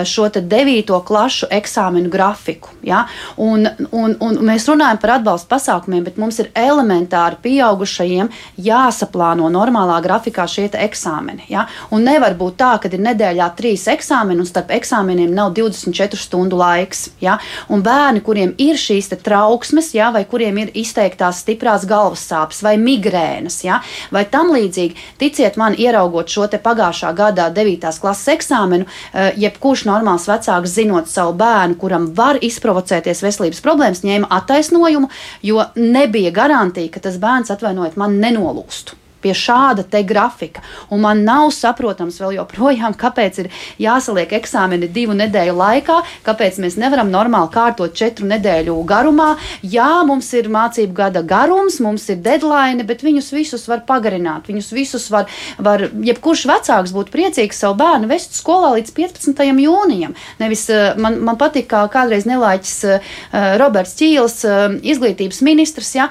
šo devīto klašu eksāmenu grafiku. Ja. Un, un, un mēs runājam par atbalstu pasākumiem, bet mums ir elementāri pieaugušajiem jāsaplāno normālā grafikā šie eksāmeni. Ja. Un nevar būt tā, ka ir nedēļā trīs eksāmeni, un starp eksāmeniem nav 24 stundu laiks. Ja? Un bērni, kuriem ir šīs trauksmes, ja? vai kuriem ir izteiktās stiprās galvas sāpes vai migrēnas, ja? vai tam līdzīgi, ticiet man, ieraugot šo pagājušā gada 9. klases eksāmenu, eh, jebkurš normāls vecāks, zinot savu bērnu, kuram var izprovocēties veselības problēmas, ņēma attaisnojumu, jo nebija garantija, ka tas bērns, atvainojiet, man nenolūstu pie šāda te grafika. Un man nav saprotams vēl joprojām, kāpēc ir jāsaliek eksāmeni divu nedēļu laikā, kāpēc mēs nevaram normāli kārtot četru nedēļu garumā. Jā, mums ir mācību gada garums, mums ir deadline, bet viņus visus var pagarināt. Viņus visus var, var jebkurš vecāks būtu priecīgs savu bērnu vest skolā līdz 15. jūnijam. Nevis eh, man, man patīk, kā kādreiz nelaiķis uh, Roberts Čīls, izglītības ministrs, ja,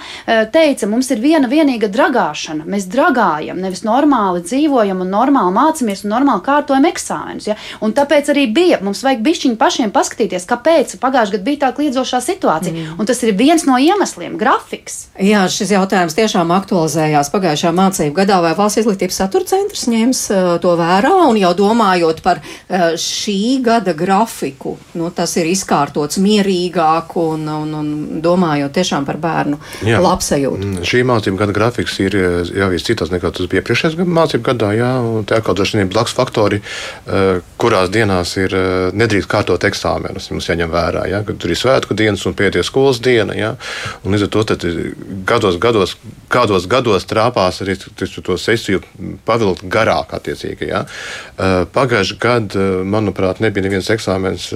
teica, mums ir viena vienīga dragāšana. Mēs dragājam dragājam, nevis normāli dzīvojam un normāli mācāmies un normāli kārtojam eksāmenus. Ja? Un tāpēc arī bija, mums vajag bišķiņu pašiem paskatīties, kāpēc pagājušajā gadā bija tā kliedzošā situācija. Mm. Un tas ir viens no iemesliem - grafiks. Jā, šis jautājums tiešām aktualizējās pagājušā mācību gadā, vai valsts izglītības satura centrs ņems uh, to vērā un jau domājot par uh, šī gada grafiku, nu, tas ir izkārtots mierīgāk un, un, un domājot tiešām par bērnu labsajūtu. Šī mācību gada grafiks ir jau viss citās nekā tas bija iepriekšējā mācību gadā. Jā, tā kā dažs ir blakus faktori, eh, kurās dienās ir eh, nedrīkst kārtot eksāmenus. Mums jāņem vērā, jā, ka tur ir svētku dienas un pēdējā skolas diena. Jā, un līdz ar to gados, gados, kādos gados trāpās arī to sesiju pavilkt garāk. Jā. Eh, Pagājušajā gadā, manuprāt, nebija neviens eksāmens,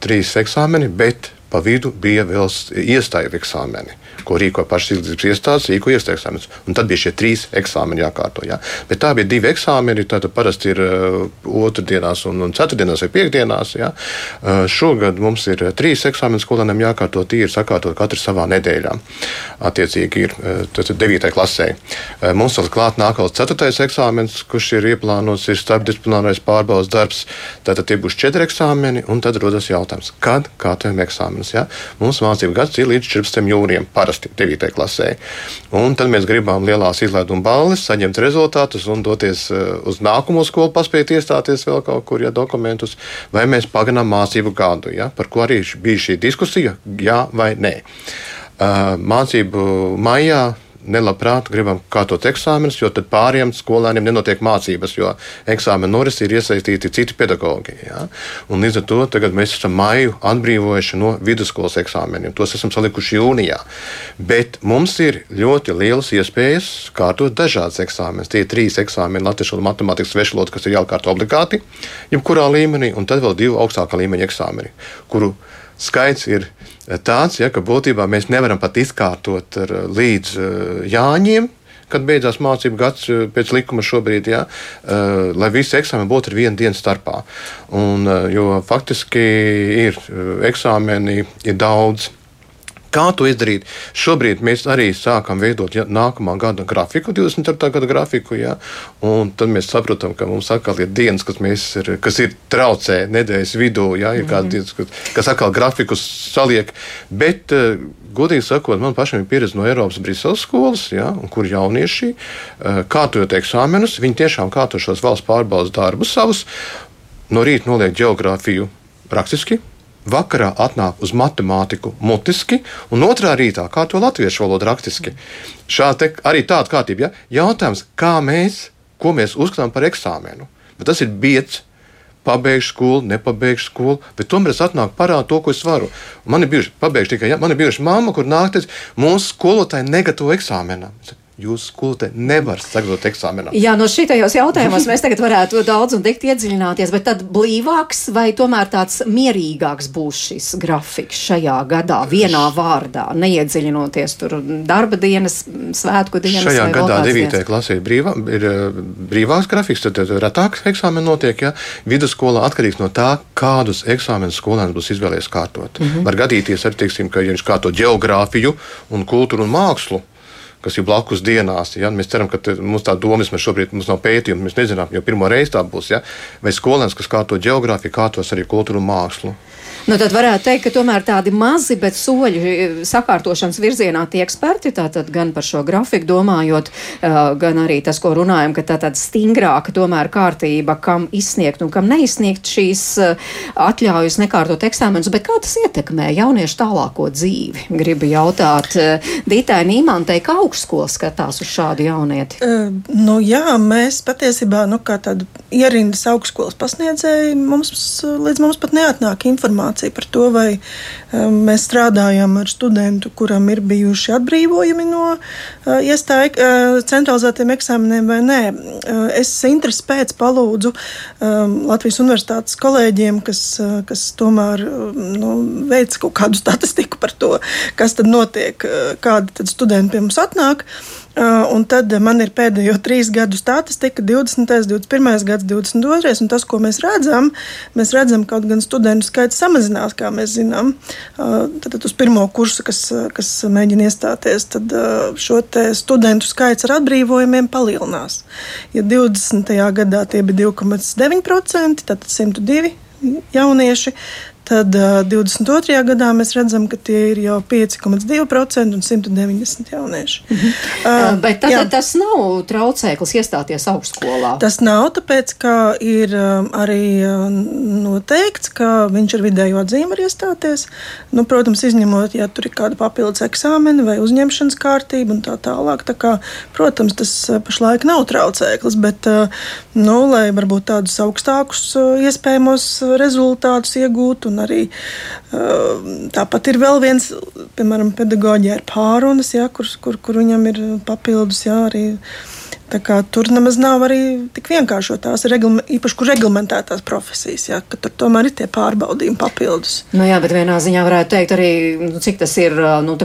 trīs eksāmeni, bet pa vidu bija vēl iestāju eksāmeni ko rīko pašas izglītības iestādes, rīko. Un tad bija šie trīs eksāmeni jākārto. Jā. Bet tā bija divi eksāmeni. Tātad parasti ir uh, otrdienās un, un ceturtdienās vai piekdienās. Jā. Uh, šogad mums ir trīs eksāmeni skolēniem jākārto tīri sakārtot katru savā nedēļā. Attiecīgi ir uh, 9. klasē. Uh, mums vēl klāt nāk vēl 4. eksāmenis, kurš ir ieplānots, ir starpdisciplinārais pārbaudas darbs. Tātad tie būs četri eksāmeni, un tad rodas jautājums, kad kārtojam eksāmenus. Ja? Mums mācību gads ir līdz 14. jūnijam. Parasti parasti 9. klasē. Un tad mēs gribam lielās izlaiduma balles, saņemt rezultātus un doties eh, uz nākamo skolu, paspēt iestāties vēl kaut kur, ja dokumentus, vai mēs pagarinām mācību gadu, ja, par ko arī bija šī diskusija, jā vai nē. Uh, mācību maijā nelabprāt gribam kārtot eksāmenus, jo tad pāriem skolēniem nenotiek mācības, jo eksāmena noris ir iesaistīti citi pedagoģi. Ja? Un līdz ar to tagad mēs esam maiju atbrīvojuši no vidusskolas eksāmeniem. Tos esam salikuši jūnijā. Bet mums ir ļoti lielas iespējas kārtot dažādas eksāmenes. Tie ir trīs eksāmeni, latviešu un matemātikas svešvaloda, kas ir jākārto obligāti, jebkurā līmenī, un tad vēl divi augstākā līmeņa eksāmeni, kuru skaits ir tāds, ja, ka būtībā mēs nevaram pat izkārtot līdz Jāņiem kad beidzās mācību gads pēc likuma šobrīd, ja, uh, lai visi eksāmeni būtu ar vienu dienu starpā. Un, uh, jo faktiski ir eksāmeni, ir daudz. Kā to izdarīt? Šobrīd mēs arī sākam veidot ja, nākamā gada grafiku, 24. gada grafiku, ja, un tad mēs saprotam, ka mums atkal ir dienas, kas, ir, kas ir traucē nedēļas vidū, ja, ir mm -hmm. kādas dienas, kas, kas atkal grafikus saliek. Bet, uh, godīgi sakot, man pašam ir pieredze no Eiropas Brīseles skolas, ja, kur jaunieši uh, kārtojot eksāmenus, viņi tiešām kārto šos valsts pārbaudas darbus savus, no rīta noliek geogrāfiju rakstiski vakarā atnāk uz matemātiku mutiski, un otrā rītā kā to latviešu valodu rakstiski. Šāda arī tāda kārtība. Ja? Jautājums, kā mēs, ko mēs uzskatām par eksāmenu? Bet tas ir biets. Pabeigšu skolu, nepabeigšu skolu, bet tomēr es atnāku parādīt to, ko es varu. Man ir bijuši, pabeigšu tikai, ja, man ir bijuši mamma, kur nāk, teica, mūsu skolotāji negatavo eksāmenam. Jūsu skolotāji nevar sagatavot eksāmenā. Jā, no šitajos jautājumos mēs tagad varētu daudz un dikti iedziļināties, bet tad blīvāks vai tomēr tāds mierīgāks būs šis grafiks šajā gadā, vienā vārdā, neiedziļinoties tur darba dienas, svētku dienas. Šajā gadā 9. klasē brīvā, ir eh, brīvāks grafiks, tad retāk eksāmeni notiek, ja vidusskolā atkarīgs no tā, kādus eksāmenus skolēns būs izvēlējies kārtot. Mm -hmm. Var gadīties arī, teiksim, ka ja viņš kārto geogrāfiju un kultūru un mākslu kas ir blakus dienās. Ja? Mēs ceram, ka mums tā doma ir šobrīd, mums nav pētījuma, mēs nezinām, jo pirmo reizi tā būs. Ja? Vai skolēns, kas kārto geogrāfiju, kārtos arī kultūru un mākslu. Nu, tad varētu teikt, ka tomēr tādi mazi, bet soļi eh, sakārtošanas virzienā tie eksperti, tātad gan par šo grafiku domājot, uh, gan arī tas, ko runājam, ka tā tāda stingrāka tomēr kārtība, kam izsniegt un kam neizsniegt šīs uh, atļaujas nekārtot eksāmenus, bet kā tas ietekmē jauniešu tālāko dzīvi? Gribu jautāt Dītai Nīmantai, kā augstskola skatās uz šādu jaunieti? Uh, nu jā, mēs patiesībā, nu kā tāda ierindas augstskolas pasniedzēji, mums līdz mums pat neatnāk informācija par to, vai um, mēs strādājam ar studentu, kuram ir bijuši atbrīvojumi no uh, iestāja uh, centralizētiem eksāmeniem vai nē. Uh, es interesi pēc palūdzu um, Latvijas universitātes kolēģiem, kas, uh, kas tomēr um, nu, veic kaut kādu statistiku par to, kas tad notiek, uh, kādi tad studenti pie mums atnāk. Uh, un tad man ir pēdējo trīs gadu statistika, 20, 21, gads, 22. Un tas, ko mēs redzam, mēs redzam, ka kaut gan studentu skaits samazinās, kā mēs zinām. Tad, tad uz pirmo kursu, kas, kas mēģina iestāties, tad šo studentu skaits ar atbrīvojumiem palielinās. Ja 20. gadā tie bija 2,9%, tad 102 jaunieši, Tad uh, 22. gadā mēs redzam, ka tie ir jau 5,2% un 190 jaunieši. Mm -hmm. uh, Bet tad, tad tas nav traucēklis iestāties augstskolā. Tas nav, tāpēc, ka ir uh, arī uh, noteikts, ka viņš ar vidējo atzīmi var iestāties. Nu, protams, izņemot, ja tur ir kāda papildus eksāmena vai uzņemšanas kārtība un tā tālāk. Tā kā, protams, tas uh, pašlaik nav traucēklis, bet, uh, nu, lai varbūt tādus augstākus uh, iespējamos rezultātus iegūtu un arī tāpat ir vēl viens, piemēram, pedagoģija ir pārunas, ja, kur, kur, kur viņam ir papildus, ja, arī Tur nemaz nav arī tik vienkārši tās reglam, īpaši, kur reglamentētās profesijas, ja, ka tur tomēr ir tie pārbaudījumi papildus. Nu jā, bet vienā ziņā varētu teikt arī, nu, cik tas ir nu,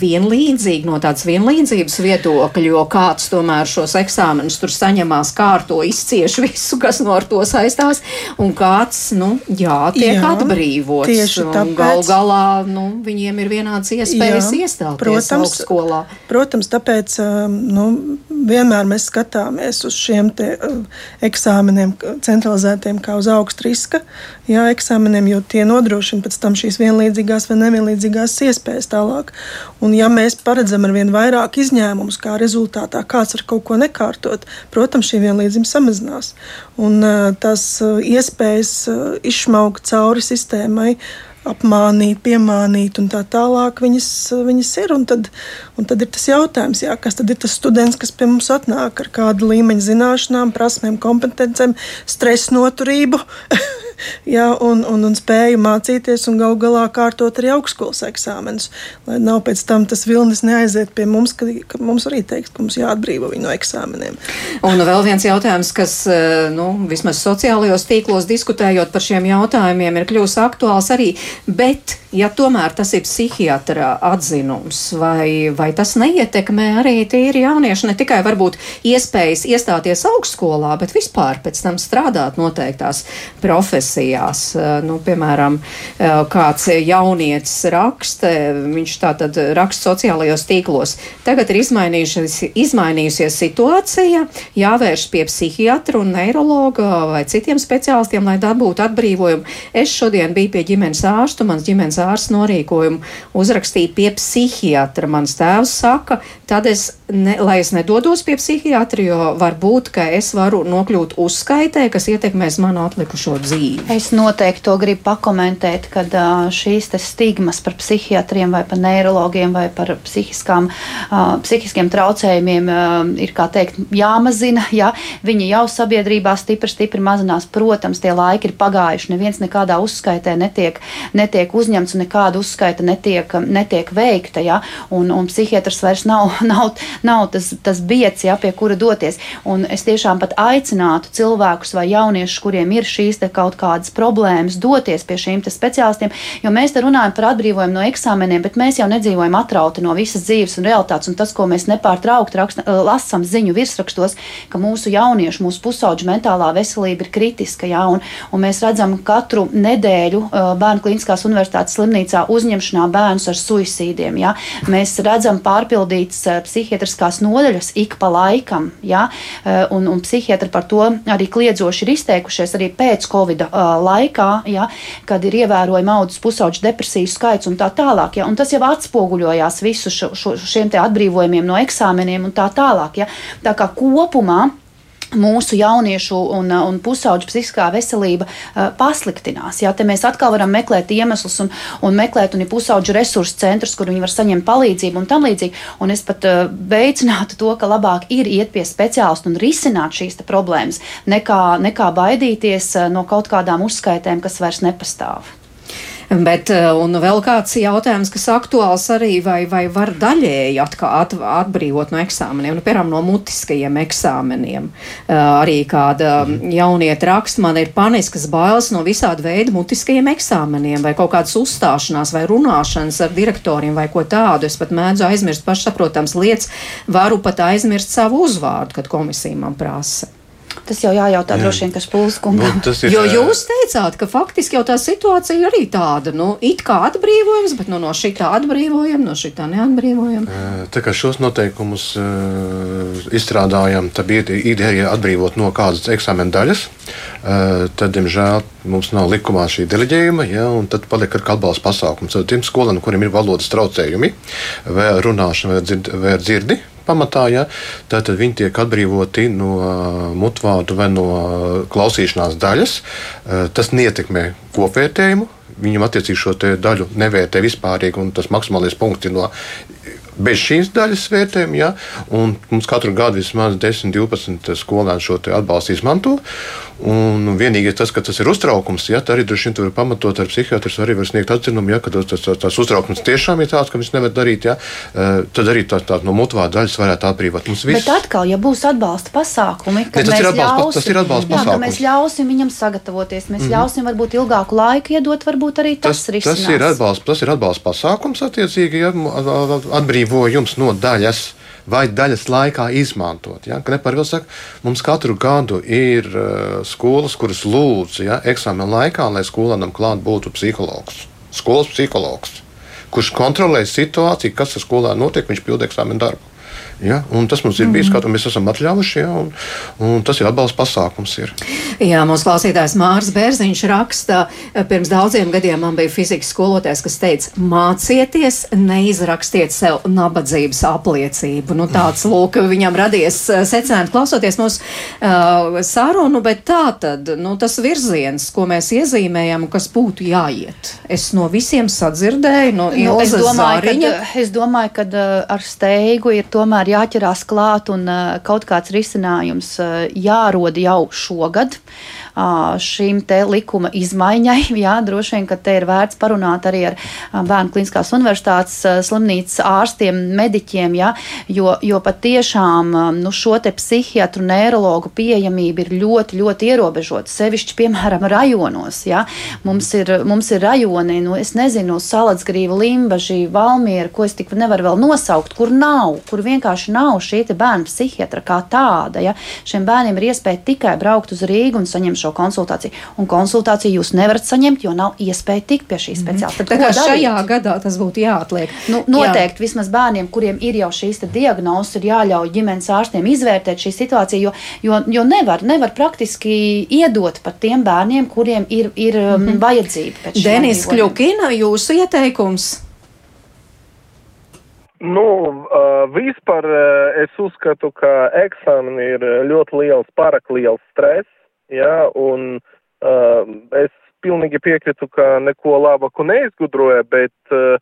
vienlīdzīgi no tādas vienlīdzības viedokļa, jo kāds tomēr šos eksāmenus tur saņemās kārto, izcieš visu, kas no ar to saistās, un kāds, nu, jā, tiek jā, atbrīvots. Tieši tāpēc. Gal galā, nu, viņiem ir vienāds iespējas jā, iestāties protams, augstskolā. Protams, tāpēc, nu, vienmēr mēs skatāmies uz šiem te, uh, eksāmeniem, centralizētiem kā uz augstu riska jā, eksāmeniem, jo tie nodrošina pēc tam šīs vienlīdzīgās vai nevienlīdzīgās iespējas tālāk. Un, ja mēs paredzam ar vien vairāk izņēmumus, kā rezultātā kāds var kaut ko nekārtot, protams, šī vienlīdzība samazinās. Un uh, tās uh, iespējas izšmaukt cauri sistēmai apmānīt, piemānīt un tā tālāk viņas, viņas ir. Un tad, un tad ir tas jautājums, jā, kas tad ir tas students, kas pie mums atnāk ar kādu līmeņa zināšanām, prasmēm, kompetencēm, stresa noturību. ja, un, un, un spēju mācīties un gal galā kārtot arī augstskolas eksāmenus. Lai nav pēc tam tas vilnis neaiziet pie mums, ka, ka mums arī teiks, ka mums jāatbrīvo viņi no eksāmeniem. Un vēl viens jautājums, kas eh, nu, vismaz sociālajos tīklos diskutējot par šiem jautājumiem ir kļūst aktuāls arī, bet ja tomēr tas ir psihiatra atzinums, vai, vai tas neietekmē arī tīri jaunieši ne tikai varbūt iespējas iestāties augstskolā, bet vispār pēc tam strādāt noteiktās profesijās. Eh, nu, piemēram, eh, kāds jaunietis raksta, viņš tā tad raksta sociālajos tīklos. Tagad ir izmainījusies situācija, jāvērš pie psihiatra un neirologa vai citiem speciālistiem, lai dabūtu atbrīvojumu. Es šodien biju pie ģimenes ārsta, mans ģimenes ārsts norīkojumu uzrakstīja pie psihiatra. Mans tēvs saka, tad es, ne, lai es nedodos pie psihiatra, jo varbūt, ka es varu nokļūt uzskaitē, kas ietekmēs manu atlikušo dzīvi. Es noteikti to gribu pakomentēt, kad šīs stigmas par psihiatriem vai par neirologiem vai par psihiskām, psihiskiem traucējumiem ir, kā teikt, jāmazina. Ja? Viņi jau sabiedrībā stipri, stipri mazinās. Protams, tie laiki ir pagājuši. Neviens nekādā uzskaitē netiek, netiek uzņemts un nekāda uzskaita netiek, netiek veikta. Ja? Un, un psihiatrs vairs nav, nav, nav tas, tas biets, ja, pie kura doties. Un es tiešām pat aicinātu cilvēkus vai jauniešus, kuriem ir šīs kaut kādas problēmas, doties pie šīm speciālistiem, jo mēs te runājam par atbrīvojumu no eksāmeniem, bet mēs jau nedzīvojam atrauti no visas dzīves un realitātes. Un tas, ko mēs nepārtraukti lasām ziņu virsrakstos, ka mūsu jauniešu, mūsu pusauģu mentālā veselība ir kritiska. Ja, un, un mēs redzam katru nedēļu Bērnu Kliniskās universitātes slimnīcā uzņemšanā bērnus ar suicīdiem. Ja. Mēs redzam pārpildītas psihiatriskās nodaļas ik pa laikam. Ja, un, un psihiatri par to arī kliedzoši ir izteikušies arī pēc Covid laikā, ja, kad ir ievērojami audzis pusauģu depresiju skaits un tā tālāk. Ja, un tas jau atspoguļojās visu šo, šo, šiem atbrīvojumiem no eksāmeniem un tā tālāk. Ja. Tā kā kopumā mūsu jauniešu un, un pusauģu psihiskā veselība uh, pasliktinās. Jā, te mēs atkal varam meklēt iemeslus un, un meklēt un pusauģu resursu centrus, kur viņi var saņemt palīdzību un tam līdzīgi. Un es pat uh, veicinātu to, ka labāk ir iet pie speciālistu un risināt šīs problēmas, nekā, nekā baidīties uh, no kaut kādām uzskaitēm, kas vairs nepastāv. Bet, eh, un vēl kāds jautājums, kas aktuāls arī, vai, vai var daļēji atkā, at, atbrīvot no eksāmeniem, nu, piemēram, no mutiskajiem eksāmeniem. Uh, arī kāda mhm. jaunieta raksta, man ir paniskas bailes no visāda veida mutiskajiem eksāmeniem, vai kaut kādas uzstāšanās, vai runāšanas ar direktoriem, vai ko tādu. Es pat mēdzu aizmirst pašsaprotams lietas, varu pat aizmirst savu uzvārdu, kad komisija man prasa. Tas jau jājautā Jā. droši vien, kas pulskungam. Nu, ir, jo jūs teicāt, ka faktiski jau tā situācija arī tāda, nu, it kā atbrīvojums, bet nu, no šī tā atbrīvojam, no šī tā neatbrīvojam. Tā kā šos noteikumus uh, izstrādājam, tad bija ideja atbrīvot no kādas eksāmena daļas. Uh, tad, diemžēl, mums nav likumā šī deleģējuma, ja, un tad paliek ar atbalsta pasākumu. Tad tiem skolēniem, kuriem ir valodas traucējumi, vai runāšana, vai, dzird, vai dzirdi, pamatā, ja, tad viņi tiek atbrīvoti no mutvādu vai no klausīšanās daļas. Tas neietekmē kopvērtējumu. Viņam attiecīgi šo daļu nevērtē vispārīgi, un tas maksimālais punkts ir no bez šīs daļas vērtējuma. Ja, mums katru gadu vismaz 10, 12 skolēni šo atbalstu izmanto. Un vienīgais tas, ka tas ir uztraukums, ja tā arī droši vien tur ir pamatot ar psihiatrs, arī var sniegt atzinumu, ja tas, tas, tas uztraukums tiešām ir tāds, ka viņš nevar darīt, ja, tad arī tā, tā no motivāta daļas varētu atbrīvot. Mums viss... Bet atkal, ja būs atbalsta pasākumi, tad tas, ir atbalsta, ļausim, tas ir atbalsta jā, pasākums. Mēs ļausim viņam sagatavoties, mēs mm -hmm. ļausim varbūt ilgāku laiku iedot, varbūt arī tas, tas risinās. Tas ir atbalsta, tas ir atbalsta pasākums attiecīgi, ja, atbrīvojums no daļas vai daļas laikā izmantot. Ja? Neparvils saka, mums katru gadu ir uh, skolas, kuras lūdz ja, eksāmena laikā, lai skolēnam klāt būtu psihologs, skolas psihologs, kurš kontrolē situāciju, kas ar skolēnu notiek, viņš pilda eksāmena darbu. Ja? Un tas mums ir bijis, mm -hmm. kā mēs esam atļāvuši, ja? un, un tas ir atbalsts pasākums. Ir. Jā, mūsu klausītājs Mārs Bērziņš raksta, pirms daudziem gadiem man bija fizikas skolotājs, kas teica, mācieties, neizrakstiet sev nabadzības apliecību. Nu, tāds, lūk, viņam radies eh, secinājums, klausoties mūsu uh, sarunu, bet tā tad, nu, tas virziens, ko mēs iezīmējam, kas būtu jāiet. Es no visiem sadzirdēju, no nu, es domāju, Zāriņa. Kad, es domāju, ka uh, ar steigu ir tomēr ir jāķerās klāt un kaut kāds risinājums jārod jau šogad šīm te likuma izmaiņai. Jā, droši vien, ka te ir vērts parunāt arī ar Bērnu Kliniskās universitātes slimnīcas ārstiem, mediķiem, jā, jo, jo patiešām nu, šo te psihiatru, neiroloģu pieejamība ir ļoti, ļoti ierobežota. Sevišķi, piemēram, rajonos. Jā. Mums, ir, mums ir rajoni, nu, es nezinu, Salatsgrīva, Limbaži, Valmiera, ko es tik nevaru vēl nosaukt, kur nav, kur vienkārši nav šī bērnu psihiatra kā tāda. Ja? Šiem bērniem ir iespēja tikai braukt uz Rīgu un saņemt šo konsultāciju. Un konsultāciju jūs nevarat saņemt, jo nav iespēja tikt pie šī speciālista. Mm -hmm. Tā kā šajā gadā tas būtu jāatliek. Nu, noteikti Jā. vismaz bērniem, kuriem ir jau šīs diagnozes, ir jāļauj ģimenes ārstiem izvērtēt šī situācija, jo, jo, jo nevar, nevar praktiski iedot pat tiem bērniem, kuriem ir, ir mm -hmm. vajadzība. Denis Kļukina, jūsu ieteikums? Nu, vispār es uzskatu, ka eksāmeni ir ļoti liels, pārāk liels stress. Ja, un uh, es pilnīgi piekrītu, ka neko labāku neizgudroja, bet uh,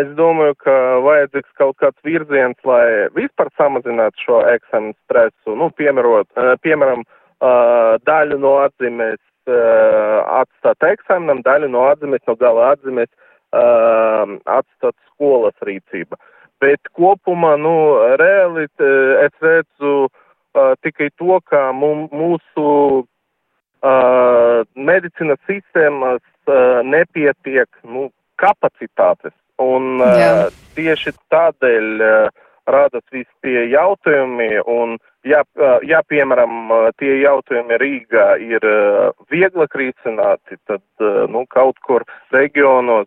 es domāju, ka vajadzīgs kaut kāds virziens, lai vispār samazinātu šo eksāmenu stresu. Nu, piemērot, uh, piemēram, uh, daļu no atzīmēs uh, atstāt eksāmenam, daļu no atzīmēs, no gala atzīmēs uh, atstāt skolas rīcība. Bet kopumā, nu, reāli es redzu, uh, uh, tikai to, ka mum, mūsu uh, medicīnas sistēmas uh, nepietiek nu, kapacitātes. Un uh, tieši tādēļ uh, radas visi tie jautājumi, un ja, uh, ja piemēram, tie jautājumi Rīgā ir uh, vieglāk risināti, tad uh, nu, kaut kur reģionos,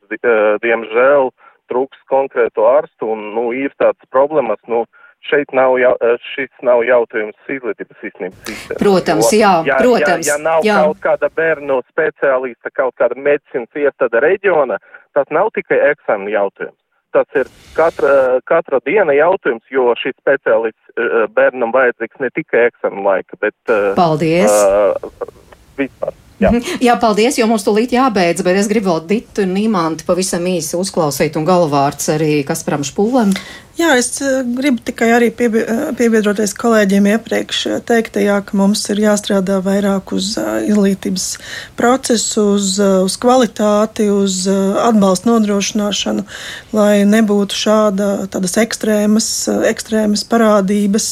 diemžēl, trūks konkrētu ārstu, un nu, ir tādas problēmas, nu, uh, šeit nav, jau, eh, šis nav jautājums izglītības sistēmas. Protams, jā, ja, protams. Ja, ja nav jā. kaut kāda bērnu speciālista, kaut kāda medicīnas iestāde reģiona, tas nav tikai eksāmena jautājums. Tas ir katra, katra diena jautājums, jo šis speciālists eh, bērnam vajadzīgs ne tikai eksāmena laika, bet. Eh, Paldies! Uh, vispār. Jā. jā, paldies, jo mums tūlīt jābeidz, bet es gribu vēl Ditu Nīmantu pavisam īsi uzklausīt un galvārds arī Kasparam Špūlem. Jā, es eh, gribu tikai arī eh, piebiedroties kolēģiem iepriekš eh, teiktajā, ka mums ir jāstrādā vairāk uz izglītības procesu, uz, uz kvalitāti, uz atbalstu nodrošināšanu, lai nebūtu šāda tādas ekstrēmas, ekstrēmas parādības,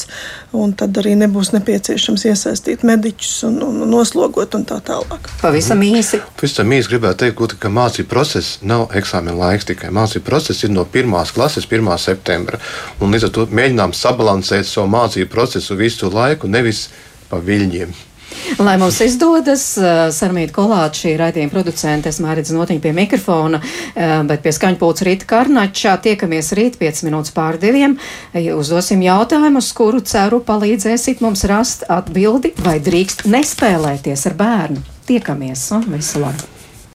un tad arī nebūs nepieciešams iesaistīt mediķus un, un noslogot un tā tālāk. Pavisam īsi. Pavisam īsi gribētu teikt, ka mācību process nav eksāmena laiks tikai. Mācību process ir no pirmās klases, 1. septembra kara. Un līdz ar to mēģinām sabalansēt savu mācību procesu visu laiku, nevis pa viļņiem. Lai mums izdodas, uh, Sarmīta Kolāča, šī raidījuma producente, es mērķis notiņu pie mikrofona, uh, bet pie skaņpulca Rīta Karnačā tiekamies rīt 5 minūtes pār diviem. Uzdosim jautājumu, uz kuru ceru palīdzēsit mums rast atbildi, vai drīkst nespēlēties ar bērnu. Tiekamies un visu labu!